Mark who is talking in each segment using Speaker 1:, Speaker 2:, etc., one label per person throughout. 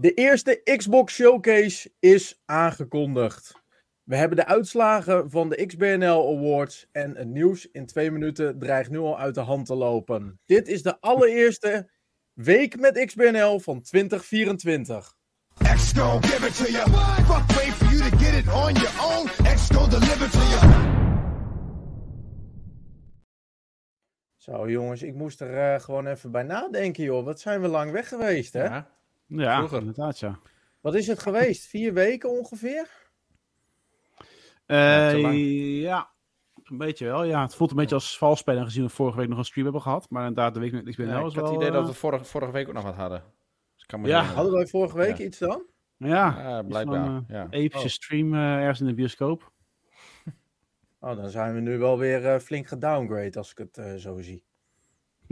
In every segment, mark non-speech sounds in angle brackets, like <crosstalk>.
Speaker 1: De eerste Xbox Showcase is aangekondigd. We hebben de uitslagen van de XBNL Awards en het nieuws in twee minuten dreigt nu al uit de hand te lopen. Dit is de allereerste week met XBNL van 2024.
Speaker 2: X gon' give it to you. Fuck wait for you to get it on your own. Deliver to you.
Speaker 1: Zo jongens, ik moest er eh, gewoon even bij nadenken joh. Wat zijn we lang weg geweest hè?
Speaker 3: Ja.
Speaker 4: Ja,
Speaker 3: Vroeger.
Speaker 4: inderdaad, ja.
Speaker 1: Wat is het geweest? <laughs> Vier weken ongeveer?
Speaker 4: Eh, ja, een beetje wel. Ja, het voelt een beetje als valspeler gezien we vorige week nog een stream hebben gehad. Maar inderdaad, de week met XBNL
Speaker 3: Ja,
Speaker 4: is
Speaker 3: ik had
Speaker 4: wel...
Speaker 3: het idee dat
Speaker 4: eh,
Speaker 3: we vorige, vorige week ook nog wat hadden. Dus ik kan me
Speaker 4: Ja,
Speaker 1: Hadden wij vorige week
Speaker 3: Ja.
Speaker 1: iets dan?
Speaker 4: Ja,
Speaker 3: Ja, blijkbaar.
Speaker 4: van, eh,
Speaker 3: ja.
Speaker 4: epische
Speaker 1: Oh.
Speaker 4: stream eh, ergens in de bioscoop. <laughs>
Speaker 1: Oh, dan zijn we nu wel weer eh, flink gedowngrade als ik het eh, zo zie.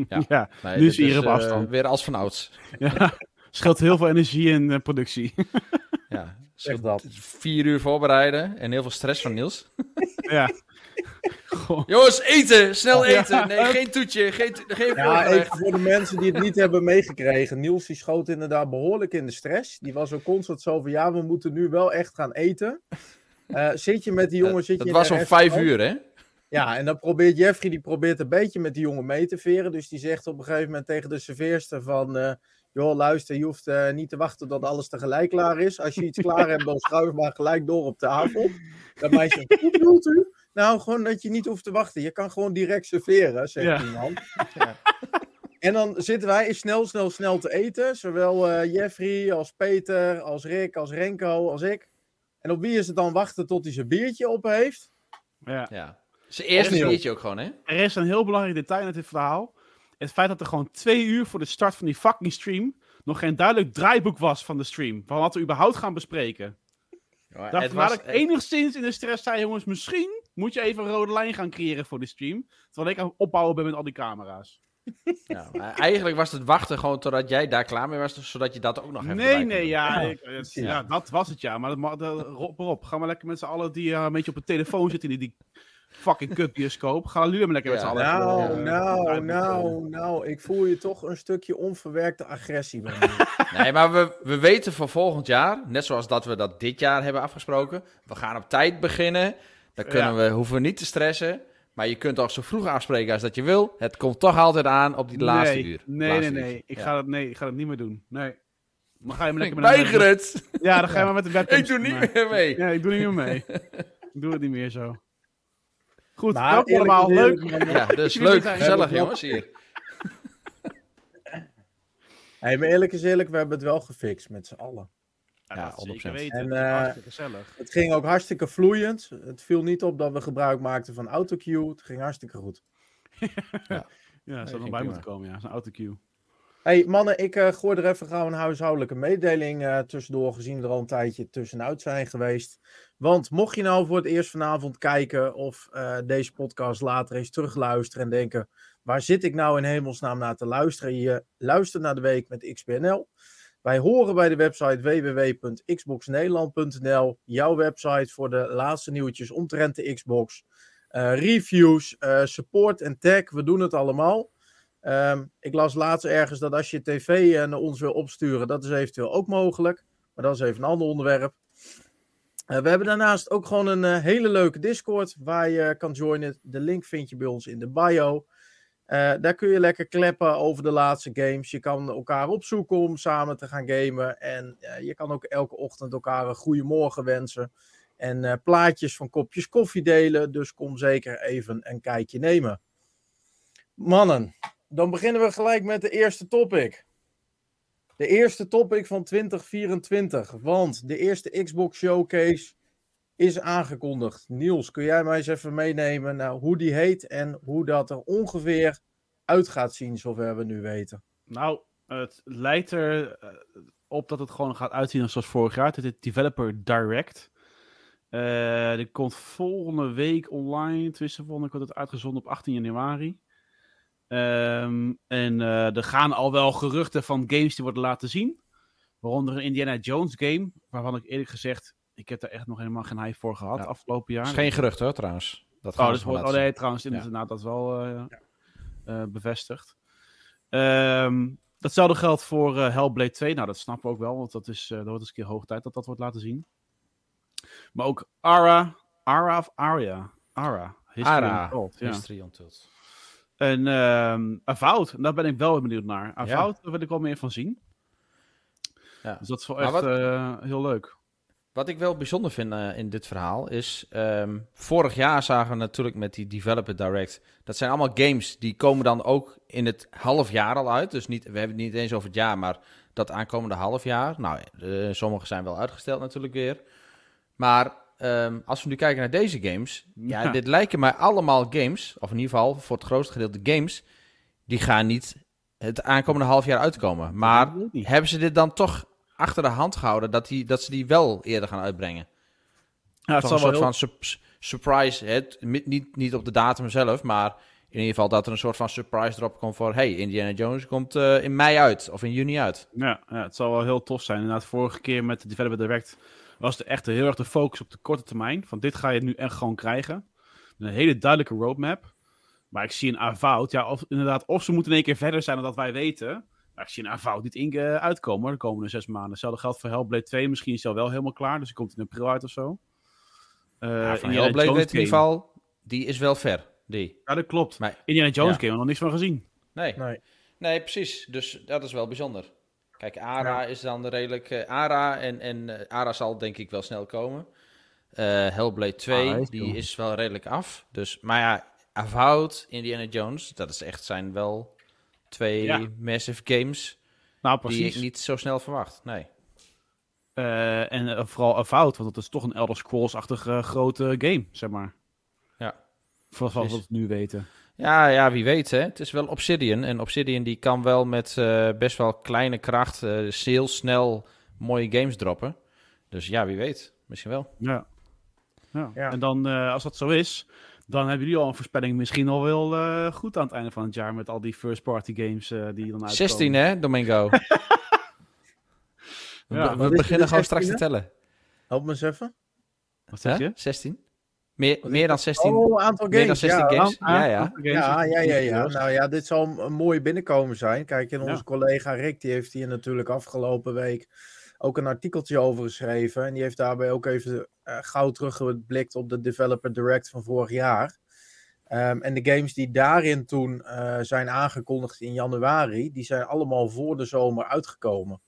Speaker 3: Ja. <laughs>
Speaker 4: Ja,
Speaker 3: Nee,
Speaker 4: nu is hier op
Speaker 3: eh,
Speaker 4: afstand.
Speaker 3: weer als vanouds.
Speaker 4: ja. Scheelt heel veel energie in eh, productie. <laughs>
Speaker 3: Ja.
Speaker 1: Zeg dat.
Speaker 3: Vier uur voorbereiden en heel veel stress van Niels. <laughs>
Speaker 4: ja. Goh.
Speaker 3: Jongens, eten! Snel eten! Nee, geen toetje, geen, to- geen
Speaker 1: Ja, even voor de mensen die het niet hebben meegekregen. Niels die schoot inderdaad behoorlijk in de stress. Die was ook constant zo van, ja, we moeten nu wel echt gaan eten. Eh, zit je met die jongen, zit je
Speaker 3: Het
Speaker 1: in
Speaker 3: was om vijf uur, hè?
Speaker 1: Ja, en dan probeert Jeffrey, die probeert een beetje met die jongen mee te veren. Dus die zegt op een gegeven moment tegen de serveerster van... eh, joh, luister, je hoeft eh, niet te wachten tot alles tegelijk klaar is. Als je iets klaar hebt, dan schuif maar gelijk door op tafel. Dat meisje, <laughs> hoe bedoelt u? Nou, gewoon dat je niet hoeft te wachten. Je kan gewoon direct serveren, zegt
Speaker 4: Ja.
Speaker 1: die man. <laughs>
Speaker 3: Ja.
Speaker 1: En dan zitten wij snel, snel, snel te eten. Zowel eh, Jeffrey als Peter, als Rick, als Renko, als ik. En op wie is het dan wachten tot hij zijn biertje op heeft?
Speaker 4: Ja.
Speaker 3: Ja. Zijn eerste biertje ook gewoon, hè?
Speaker 4: Er is een heel belangrijk detail in dit verhaal. Het feit dat er gewoon twee uur voor de start van die fucking stream nog geen duidelijk draaiboek was van de stream. Van wat we überhaupt gaan bespreken.
Speaker 3: Ja,
Speaker 4: was ik enigszins in de stress zei, jongens, misschien moet je even een rode lijn gaan creëren voor de stream. Terwijl ik aan het opbouwen ben met al die camera's. <laughs>
Speaker 3: ja, maar eigenlijk was het wachten gewoon totdat jij daar klaar mee was, zodat je dat ook nog even
Speaker 4: Nee, nee, ja,
Speaker 1: Ja,
Speaker 4: ik- het- ja, dat was het ja. Maar dat, mag- dat, rop maar op. Ga maar lekker met z'n allen die eh, een beetje op de telefoon zitten in die fucking kutbioscoop. Gaan jullie maar lekker met z'n allen.
Speaker 1: Nou,
Speaker 4: eh,
Speaker 1: nou, nou, nou. Ik voel je toch een stukje onverwerkte agressie bij me. <laughs>
Speaker 3: Nee, maar we, we weten voor volgend jaar, net zoals dat we dat dit jaar hebben afgesproken, we gaan op tijd beginnen. Dan kunnen we, hoeven we niet te stressen. Maar je kunt ook zo vroeg afspreken als dat je wil. Het komt toch altijd aan op die laatste
Speaker 4: nee,
Speaker 3: uur.
Speaker 4: Nee,
Speaker 3: Laatste
Speaker 4: nee,
Speaker 3: uur.
Speaker 4: nee. Ik,
Speaker 3: Ja.
Speaker 4: ga dat, nee. ik ga dat niet meer doen. Nee. Dan ga je maar lekker met een-
Speaker 3: weiger het.
Speaker 4: Ja, dan ga je maar met de <laughs> webcam
Speaker 3: Ik doe niet meer mee.
Speaker 4: maar- Ja, ik doe niet meer mee. <laughs> ik doe het niet meer zo. Goed,
Speaker 1: Maar
Speaker 4: welkom
Speaker 1: eerlijk
Speaker 4: allemaal. Leuk.
Speaker 3: Ja, dus leuk, gezellig
Speaker 1: Ja,
Speaker 3: jongens hier.
Speaker 1: Hey, maar eerlijk is eerlijk, we hebben het wel gefixt met z'n allen.
Speaker 4: Ja,
Speaker 3: Ja,
Speaker 4: dat zeker
Speaker 3: 100%.
Speaker 4: weten.
Speaker 1: En,
Speaker 4: Het
Speaker 1: eh,
Speaker 4: hartstikke gezellig.
Speaker 1: Het ging ook hartstikke vloeiend. Het viel niet op dat we gebruik maakten van autocue. Het ging hartstikke goed. <laughs>
Speaker 4: Ja, zou
Speaker 3: ging
Speaker 4: er nog bij moeten komen, ja. Zo'n autocue.
Speaker 1: Hey mannen, ik eh, gooi er even gauw een huishoudelijke mededeling eh, tussendoor, gezien we er al een tijdje tussenuit zijn geweest. Want mocht je nou voor het eerst vanavond kijken of eh, deze podcast later eens terugluisteren en denken, waar zit ik nou in hemelsnaam naar te luisteren? Je luistert naar de week met XBNL. Wij horen bij de website www.xboxnederland.nl, jouw website voor de laatste nieuwtjes omtrent de Xbox. Eh, reviews, eh, support en tag, we doen het allemaal. Ehm, ik las laatst ergens dat als je tv naar ons wil opsturen, dat is eventueel ook mogelijk. Maar dat is even een ander onderwerp. Eh, we hebben daarnaast ook gewoon een eh, hele leuke Discord waar je kan joinen. De link vind je bij ons in de bio. Eh, daar kun je lekker kleppen over de laatste games. Je kan elkaar opzoeken om samen te gaan gamen. En je kan ook elke ochtend elkaar een goede morgen wensen. En plaatjes van kopjes koffie delen. Dus kom zeker even een kijkje nemen. Mannen, dan beginnen we gelijk met de eerste topic. De eerste topic van 2024. Want de eerste Xbox Showcase is aangekondigd. Niels, kun jij mij eens even meenemen naar hoe die heet en hoe dat er ongeveer uit gaat zien, zover we nu weten?
Speaker 4: Nou, het lijkt er eh, op dat het gewoon gaat uitzien zoals vorig jaar. Het is Developer Direct. Eh die komt volgende week online. Tussen volgende wordt het uitgezonden op 18 januari. Ehm, en eh, er gaan al wel geruchten van games die worden laten zien. Waaronder een Indiana Jones game. Waarvan ik eerlijk gezegd, ik heb daar echt nog helemaal geen hype voor gehad
Speaker 3: Ja.
Speaker 4: afgelopen jaar.
Speaker 3: Dat is geen gerucht hoor, trouwens. Dat
Speaker 4: Oh, dus wordt, oh nee, trouwens,
Speaker 3: Ja.
Speaker 4: inderdaad, dat is wel eh, eh, bevestigd. Ehm, Datzelfde geldt voor eh, Hellblade 2. Nou, dat snappen we ook wel, want dat is, uh, dat wordt eens een keer hoog tijd dat dat wordt laten zien. Maar ook Ara, Ara of Aria? Ara. History
Speaker 3: Ara,
Speaker 4: Untold, ja.
Speaker 3: History Untold.
Speaker 4: En ehm Avowed, daar ben ik wel benieuwd naar. Avowed, daar wil ik wel meer van zien.
Speaker 3: Ja.
Speaker 4: Dus dat is wel
Speaker 3: Maar
Speaker 4: echt
Speaker 3: wat-
Speaker 4: eh, heel leuk.
Speaker 3: Wat ik wel bijzonder vind eh, in dit verhaal is... ehm, vorig jaar zagen we natuurlijk met die Developer Direct... Dat zijn allemaal games die komen dan ook in het half jaar al uit. Dus niet, we hebben het niet eens over het jaar, maar dat aankomende half jaar. Nou, eh, sommige zijn wel uitgesteld natuurlijk weer. Maar ehm, als we nu kijken naar deze games... Ja, <laughs>
Speaker 4: Ja.
Speaker 3: dit lijken mij allemaal games... Of in ieder geval voor het grootste gedeelte games... Die gaan niet het aankomende half jaar uitkomen. Maar hebben ze dit dan toch achter de hand gehouden... dat, die, dat ze die wel eerder gaan uitbrengen?
Speaker 4: Ja, het zal
Speaker 3: een soort
Speaker 4: heel...
Speaker 3: van surprise, het, niet, niet op de datum zelf, maar in ieder geval dat er een soort van surprise drop komt voor... hey, Indiana Jones komt eh, in mei uit, of in juni uit.
Speaker 4: Ja, ja, het zal wel heel tof zijn. Inderdaad, vorige keer met de Developer Direct was er echt heel erg de focus op de korte termijn. Van dit ga je nu echt gewoon krijgen. Een hele duidelijke roadmap. Maar ik zie een Avowed, ja, of, inderdaad, of ze moeten in één keer verder zijn dan dat wij weten. Maar ik zie een Avowed niet in, eh, uitkomen de komende zes maanden. Hetzelfde geldt voor Hellblade 2. Misschien is wel helemaal klaar, dus die komt in april uit of zo. Eh,
Speaker 3: Ja, van
Speaker 4: Indiana
Speaker 3: Hellblade
Speaker 4: Jones
Speaker 3: weet in ieder
Speaker 4: game.
Speaker 3: geval, die is wel ver, die.
Speaker 4: Ja, dat klopt.
Speaker 3: Maar-
Speaker 4: Indiana Jones
Speaker 3: Ja.
Speaker 4: game, we nog niks van gezien.
Speaker 3: Nee,
Speaker 1: Nee.
Speaker 3: nee, precies. Dus dat is wel bijzonder. Kijk, ARA is dan redelijk... eh, ARA en, en eh, ARA zal denk ik wel snel komen. Eh Hellblade 2,
Speaker 4: Ah, is
Speaker 3: die
Speaker 4: cool.
Speaker 3: is wel redelijk af. Dus, maar ja, Avowed, Indiana Jones, dat is echt zijn wel twee
Speaker 4: Ja.
Speaker 3: massive games...
Speaker 4: Nou,
Speaker 3: Die ik niet zo snel verwacht, nee.
Speaker 4: Eh, en eh, vooral Avowed, want het is toch een Elder Scrolls-achtige grote game, zeg maar.
Speaker 3: Ja.
Speaker 4: Voor wat we nu weten.
Speaker 3: Ja, ja, wie weet hè. Het is wel Obsidian. En Obsidian die kan wel met eh, best wel kleine kracht eh, heel snel mooie games droppen. Dus ja, wie weet. Misschien wel.
Speaker 4: Ja. ja.
Speaker 1: Ja.
Speaker 4: En dan, eh, als dat zo is, dan hebben jullie al een voorspelling misschien al wel eh, goed aan het einde van het jaar met al die first-party games eh, die dan uitkomen.
Speaker 3: 16 hè, Domingo. <laughs> we
Speaker 4: Ja,
Speaker 3: beginnen gewoon straks te
Speaker 1: 16e?
Speaker 3: tellen.
Speaker 1: Help me eens even.
Speaker 4: Wat zeg
Speaker 3: Hè?
Speaker 4: je?
Speaker 3: 16? Meer, dan 16.
Speaker 1: Oh, aantal
Speaker 3: meer dan
Speaker 1: games.
Speaker 3: 16
Speaker 1: ja.
Speaker 3: games. Ja, ja.
Speaker 4: aantal games.
Speaker 1: Ja, ja, ja, ja. Nou ja, dit zal een- een mooi binnenkomen zijn. Kijk, en onze
Speaker 4: Ja.
Speaker 1: collega Rick, die heeft hier natuurlijk afgelopen week ook een artikeltje over geschreven. En die heeft daarbij ook even eh, gauw teruggeblikt op de Developer Direct van vorig jaar. Ehm, en de games die daarin toen eh, zijn aangekondigd in januari, die zijn allemaal voor de zomer uitgekomen.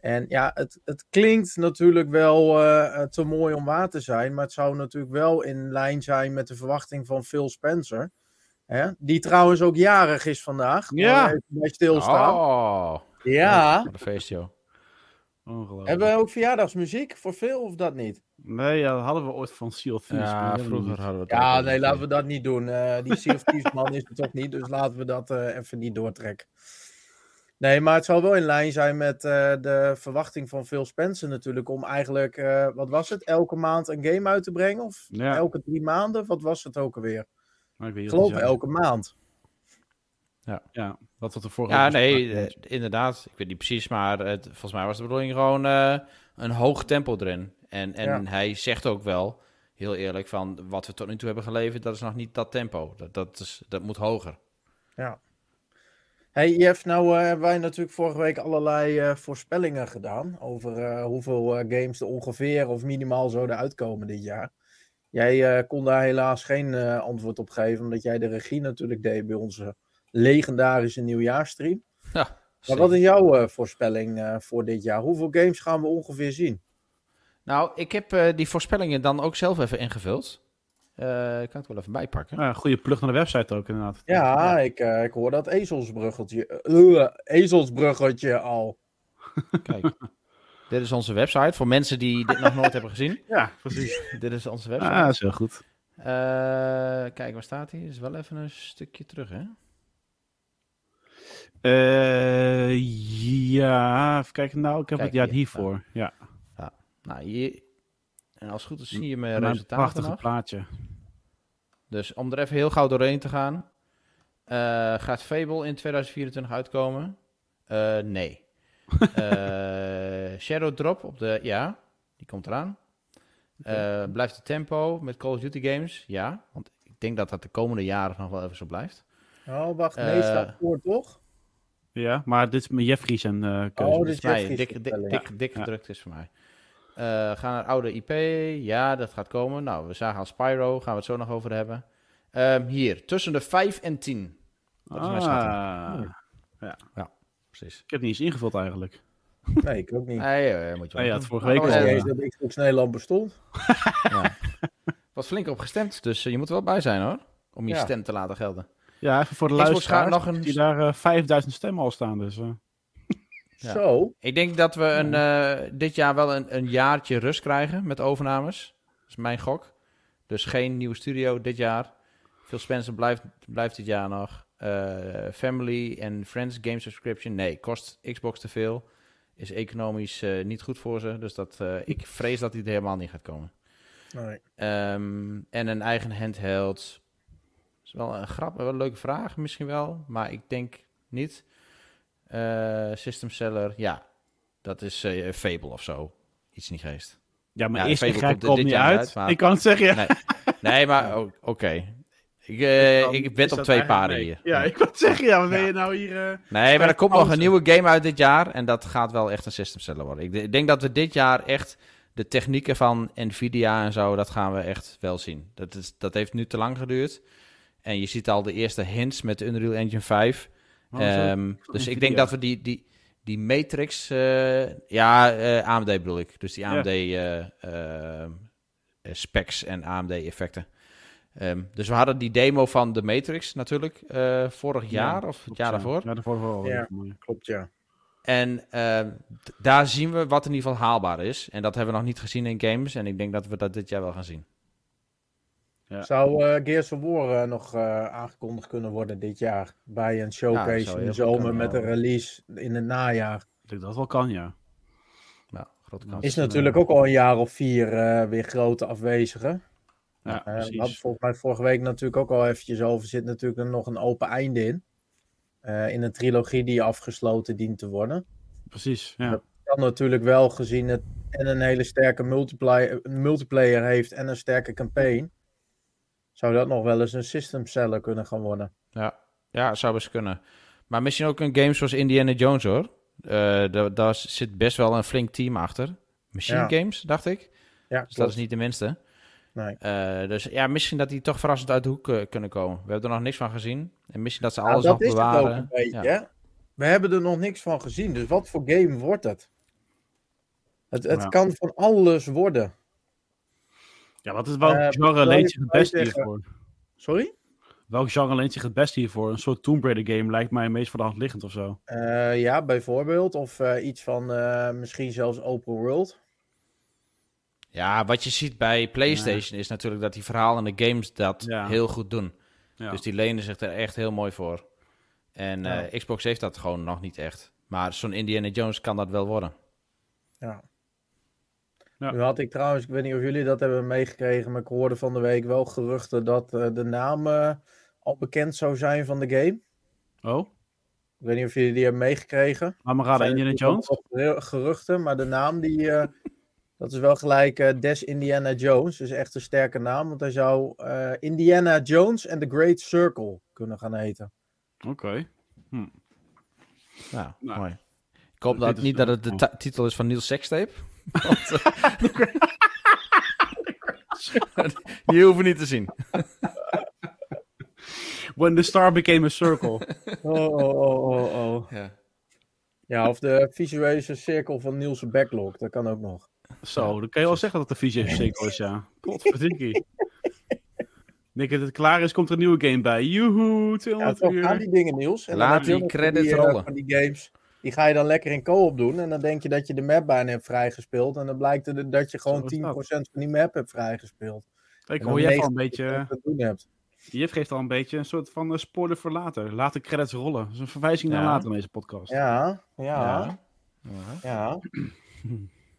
Speaker 1: En ja, het, het klinkt natuurlijk wel eh, te mooi om waar te zijn, maar het zou natuurlijk wel in lijn zijn met de verwachting van Phil Spencer. Hè? Die trouwens ook jarig is vandaag.
Speaker 4: Ja.
Speaker 1: Even bij stilstaan.
Speaker 3: Oh,
Speaker 1: Ja.
Speaker 3: wat een feest joh.
Speaker 4: Ongelooflijk.
Speaker 1: Hebben we ook verjaardagsmuziek voor Phil of dat niet?
Speaker 4: Nee, ja, dat hadden we ooit van Seal of Thieves.
Speaker 3: Ja,
Speaker 4: dat
Speaker 3: vroeger
Speaker 4: niet.
Speaker 3: hadden we het
Speaker 1: Ja, nee, laten we dat niet doen. Eh, die Sea of Thieves man is er toch niet, dus laten we dat eh, even niet doortrekken. Nee, maar het zal wel in lijn zijn met eh, de verwachting van Phil Spencer natuurlijk om eigenlijk, eh, wat was het, elke maand een game uit te brengen? Of
Speaker 4: Ja.
Speaker 1: elke drie maanden? Wat was het ook alweer?
Speaker 4: Maar ik weet niet
Speaker 1: geloof elke maand.
Speaker 4: zei. Ja, dat wat er vorige
Speaker 3: Ja, nee, eh, inderdaad. Ik weet niet precies, maar het, volgens mij was de bedoeling gewoon eh, een hoog tempo erin. En, en hij zegt ook wel, heel eerlijk, van wat we tot nu toe hebben geleverd, dat is nog niet dat tempo. Dat, dat, is, dat moet hoger.
Speaker 1: Hey Jeff, nou eh, hebben wij natuurlijk vorige week allerlei eh, voorspellingen gedaan over eh, hoeveel games er ongeveer of minimaal zouden uitkomen dit jaar. Jij kon daar helaas geen antwoord op geven, omdat jij de regie natuurlijk deed bij onze legendarische nieuwjaarstream.
Speaker 3: Ja,
Speaker 1: Maar wat is jouw voorspelling voor dit jaar? Hoeveel games gaan we ongeveer zien?
Speaker 3: Nou, ik heb die voorspellingen dan ook zelf even ingevuld. Eh, ik kan het wel even bijpakken.
Speaker 4: Ja, goede plug naar de website ook inderdaad.
Speaker 1: Ja, Ik, eh, ik hoor dat ezelsbruggetje, eh, ezelsbruggetje al. <laughs>
Speaker 3: Kijk. dit is onze website. Voor mensen die dit nog nooit hebben gezien. <laughs>
Speaker 4: Ja, precies.
Speaker 3: Dit is onze website.
Speaker 4: Ah, dat is heel goed.
Speaker 3: Kijk, waar staat hij? Is wel even een stukje terug, hè?
Speaker 4: Ja, even kijken. Nou, ik heb
Speaker 3: Kijk
Speaker 4: het ja,
Speaker 3: hier.
Speaker 4: hiervoor. Ja,
Speaker 3: Nou, hier... En als het goed is, zie je mijn resultaten
Speaker 4: prachtige
Speaker 3: nog.
Speaker 4: plaatje.
Speaker 3: Dus om er even heel gauw doorheen te gaan. eh, gaat Fable in 2024 uitkomen? Eh, nee. <laughs> Eh, Shadow Drop op de... Ja, die komt eraan. Eh, blijft de tempo met Call of Duty games? Ja, want ik denk dat dat de komende jaren nog wel even zo blijft.
Speaker 1: Oh, wacht, nee, staat voor toch?
Speaker 4: Ja, maar dit is mijn Jeffries en eh keuze.
Speaker 1: Oh, dit-
Speaker 3: Nee,
Speaker 1: Jeffries
Speaker 3: dik, dik, dik, dik
Speaker 4: Ja.
Speaker 3: gedrukt is voor mij. Eh gaan naar oude IP. Ja, dat gaat komen. Nou, we zagen al Spyro. Gaan we het zo nog over hebben. Ehm, hier, tussen de 5 en 10. Dat is mijn schatting.
Speaker 4: Ah,
Speaker 3: Precies.
Speaker 4: ik heb niet eens ingevuld eigenlijk. <laughs>
Speaker 1: Nee, ik ook niet.
Speaker 3: Nee, eh, moet je wel
Speaker 4: Nee, ja, het vorige week
Speaker 1: Ik wist
Speaker 4: al,
Speaker 1: eens dat Xbox Nederland bestond. <laughs> <laughs>
Speaker 3: was flink op gestemd, dus eh, je moet er wel bij zijn hoor. Om je
Speaker 1: Ja.
Speaker 3: stem te laten gelden.
Speaker 4: Ja, even voor de
Speaker 3: Xbox
Speaker 4: luisteraars.
Speaker 3: gaat nog een-
Speaker 4: Die daar eh, 5000 stemmen al staan. Dus.
Speaker 3: Ja.
Speaker 1: Zo.
Speaker 3: Ik denk dat we een, eh, dit jaar wel een, een jaartje rust krijgen met overnames. Dat is mijn gok. Dus geen nieuwe studio dit jaar. Phil Spencer blijft, blijft dit jaar nog. Eh, family en Friends game subscription. Nee, kost Xbox te veel. Is economisch eh, niet goed voor ze. Dus dat, ik vrees dat die er helemaal niet gaat komen.
Speaker 1: Nee.
Speaker 3: Ehm, en een eigen handheld. is wel een grap, wel een leuke vraag misschien wel. Maar ik denk niet. Eh, system seller, ja. Dat is eh, Fable of zo. Iets niet geest.
Speaker 4: Ja, maar
Speaker 3: Ja,
Speaker 4: eerst
Speaker 3: Fable
Speaker 4: ik
Speaker 3: komt
Speaker 4: komt niet uit.
Speaker 3: uit, maar-
Speaker 4: Ik kan het zeggen, ja.
Speaker 3: Nee, nee maar o- oké. Ik, eh,
Speaker 4: Dan
Speaker 3: ik bed op twee paarden
Speaker 4: nee.
Speaker 3: hier.
Speaker 4: Ja, ik kan het zeggen, ja. Wat ben je nou hier...
Speaker 3: Nee, maar er komt nog een nieuwe game uit dit jaar. En dat gaat wel echt een system seller worden. Ik, ik denk dat we dit jaar echt de technieken van Nvidia en zo, dat gaan we echt wel zien. Dat, is, dat heeft nu te lang geduurd. En je ziet al de eerste hints met de Unreal Engine 5. Ehm, dus ik denk dat we die, die, die Matrix, eh, ja, eh, AMD bedoel ik. Dus die. AMD eh, specs en AMD effecten. Ehm, dus we hadden die demo van de Matrix natuurlijk eh, vorig
Speaker 4: Ja,
Speaker 3: jaar of het jaar
Speaker 4: ja.
Speaker 3: daarvoor.
Speaker 4: Ja, daarvoor wel.
Speaker 1: Ja. Klopt, ja.
Speaker 3: En ehm, daar zien we wat in ieder geval haalbaar is. En dat hebben we nog niet gezien in games. En ik denk dat we dat dit jaar wel gaan zien.
Speaker 4: Ja.
Speaker 1: Zou eh, Gears of War eh, nog eh, aangekondigd kunnen worden dit jaar? Bij een showcase in de zomer
Speaker 3: kunnen,
Speaker 1: met een release in het najaar.
Speaker 4: Ik denk dat dat wel kan, ja.
Speaker 3: Nou, grote kans.
Speaker 1: Is natuurlijk ook al een jaar of vier eh, weer grote afwezigen.
Speaker 4: Ja,
Speaker 1: we
Speaker 4: precies.
Speaker 1: hadden volgens mij vorige week natuurlijk ook al eventjes over. zit natuurlijk er nog een open einde in. Eh, in een trilogie die afgesloten dient te worden.
Speaker 4: Precies, ja.
Speaker 1: kan natuurlijk wel gezien het en een hele sterke multiplayer, multiplayer heeft en een sterke campaign. Zou dat nog wel eens een system seller kunnen gaan worden?
Speaker 3: Ja, ja, zou best kunnen. Maar misschien ook een game zoals Indiana Jones hoor. Eh, daar, daar zit best wel een flink team achter. Machine
Speaker 1: Ja.
Speaker 3: Games, dacht ik.
Speaker 1: Ja,
Speaker 3: Dus dat is niet de minste.
Speaker 1: Nee.
Speaker 3: Eh, dus ja, misschien dat die toch verrassend uit de hoek eh, kunnen komen. We hebben er nog niks van gezien. En misschien dat ze
Speaker 1: Nou,
Speaker 3: alles
Speaker 1: dat
Speaker 3: nog bewaren.
Speaker 1: een beetje.
Speaker 3: Ja.
Speaker 1: We hebben er nog niks van gezien. Dus wat voor game wordt het? Het, het kan van alles worden.
Speaker 4: Ja, wat is welk
Speaker 1: Eh,
Speaker 4: genre leent zich het beste hiervoor?
Speaker 1: Sorry?
Speaker 4: Welk genre leent zich het beste hiervoor? Een soort Tomb Raider game lijkt mij meest voor de hand liggend of zo.
Speaker 1: Eh, ja, bijvoorbeeld. Of eh, iets van eh, misschien zelfs open world.
Speaker 3: Ja, wat je ziet bij PlayStation is natuurlijk dat die verhalende games dat
Speaker 4: Ja.
Speaker 3: heel goed doen.
Speaker 4: Ja.
Speaker 3: Dus die lenen zich er echt heel mooi voor. En
Speaker 1: Ja.
Speaker 3: eh, Xbox heeft dat gewoon nog niet echt. Maar zo'n Indiana Jones kan dat wel worden.
Speaker 1: Ja.
Speaker 4: Ja.
Speaker 1: Nu had ik trouwens, ik weet niet of jullie dat hebben meegekregen, maar ik hoorde van de week wel geruchten dat eh, de naam eh, al bekend zou zijn van de game.
Speaker 4: Oh,
Speaker 1: Ik weet niet of jullie die hebben meegekregen. Zijn
Speaker 4: Indiana Jones?
Speaker 1: Geruchten, maar de naam die, eh, <laughs> dat is wel gelijk eh, Des Indiana Jones. Dus echt een sterke naam, want hij zou eh, Indiana Jones and the Great Circle kunnen gaan heten.
Speaker 4: Oké.
Speaker 3: Nou,
Speaker 4: Nou,
Speaker 3: mooi. Ik hoop dat
Speaker 4: is
Speaker 3: niet dat het de ti- titel is van Niels Sextape. Want, <laughs> Die hoeven niet te zien.
Speaker 4: When the star became a circle. <laughs>
Speaker 1: Oh, oh, oh, oh, oh.
Speaker 3: Ja.
Speaker 1: Ja, of de visuele cirkel van Niels' Backlog, dat kan ook nog.
Speaker 4: Zo, dan kan je wel zeggen dat het een VJ cirkel is, ja. Potverdikkie. Denk dat het klaar is, komt er een nieuwe game bij. Joehoe,
Speaker 1: Ja,
Speaker 4: 200
Speaker 1: toch
Speaker 4: uur.
Speaker 1: gaan die dingen, Niels. En dan
Speaker 3: Laat die credits
Speaker 1: die, eh,
Speaker 3: rollen.
Speaker 1: van die games, die ga je dan lekker in co-op doen. En dan denk je dat je de map bijna hebt vrijgespeeld. En dan blijkt er dat je gewoon
Speaker 4: is
Speaker 1: 10% van die map hebt vrijgespeeld.
Speaker 4: Ik hoor je al een
Speaker 1: 90%
Speaker 4: beetje...
Speaker 1: te doen hebt.
Speaker 4: Jeff geeft al een beetje een soort van uh, spoiler voor later. Laat de credits rollen. Dat is een verwijzing naar
Speaker 3: Ja.
Speaker 4: later in deze podcast.
Speaker 1: Ja, ja,
Speaker 3: Ja.
Speaker 1: ja. <clears throat>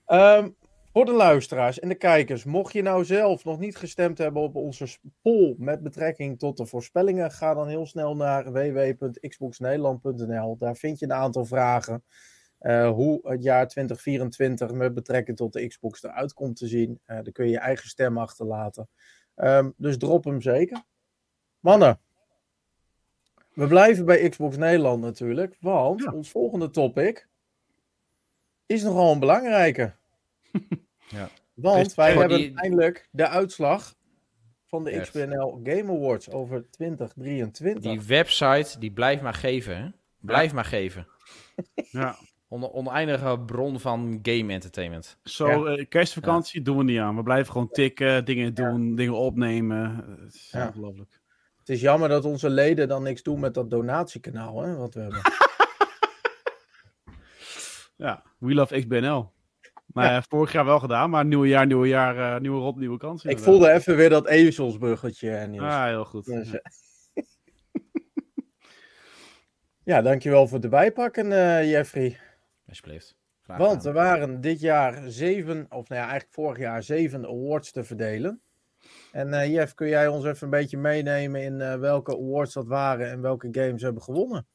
Speaker 1: Ehm, voor de luisteraars en de kijkers, mocht je nou zelf nog niet gestemd hebben op onze poll met betrekking tot de voorspellingen, ga dan heel snel naar www.xboxnederland.nl. Daar vind je een aantal vragen. eh, hoe het jaar 2024 met betrekking tot de Xbox eruit komt te zien. Eh daar kun je je eigen stem achterlaten. Ehm, dus drop hem zeker. Mannen, We blijven bij Xbox Nederland natuurlijk, want
Speaker 4: Ja.
Speaker 1: ons volgende topic is nogal een belangrijke.
Speaker 3: Ja. <laughs>
Speaker 1: Want
Speaker 4: Best-
Speaker 1: wij hebben
Speaker 3: die-
Speaker 1: eindelijk de uitslag van de
Speaker 3: Yes.
Speaker 1: XBNL Game Awards over 2023.
Speaker 3: Die website, die blijft maar geven, hè? Blijf maar geven. <laughs>
Speaker 4: Ja.
Speaker 3: Onder oneindige bron van game entertainment.
Speaker 4: Zo, eh, kerstvakantie doen we niet aan. We blijven gewoon tikken, dingen doen, dingen opnemen. Het is
Speaker 1: Ja.
Speaker 4: ongelooflijk.
Speaker 1: Het is jammer dat onze leden dan niks doen met dat donatiekanaal, hè, wat we hebben. <laughs>
Speaker 4: Ja, We Love XBNL. Ja, vorig jaar wel gedaan, maar nieuwe jaar, nieuwe jaar, eh, nieuwe rot, nieuwe kans.
Speaker 1: Ik voelde even weer dat ezelsbruggetje, eh, Niels.
Speaker 4: Ah, heel goed.
Speaker 1: Dus,
Speaker 4: Ja.
Speaker 1: eh, <laughs> ja, dankjewel voor het erbij pakken, eh, Jeffrey.
Speaker 3: Alsjeblieft. Graag
Speaker 1: Want er waren dit jaar zeven, of nou ja, eigenlijk vorig jaar zeven awards te verdelen. En eh Jeff, kun jij ons even een beetje meenemen in eh, welke awards dat waren en welke games hebben gewonnen?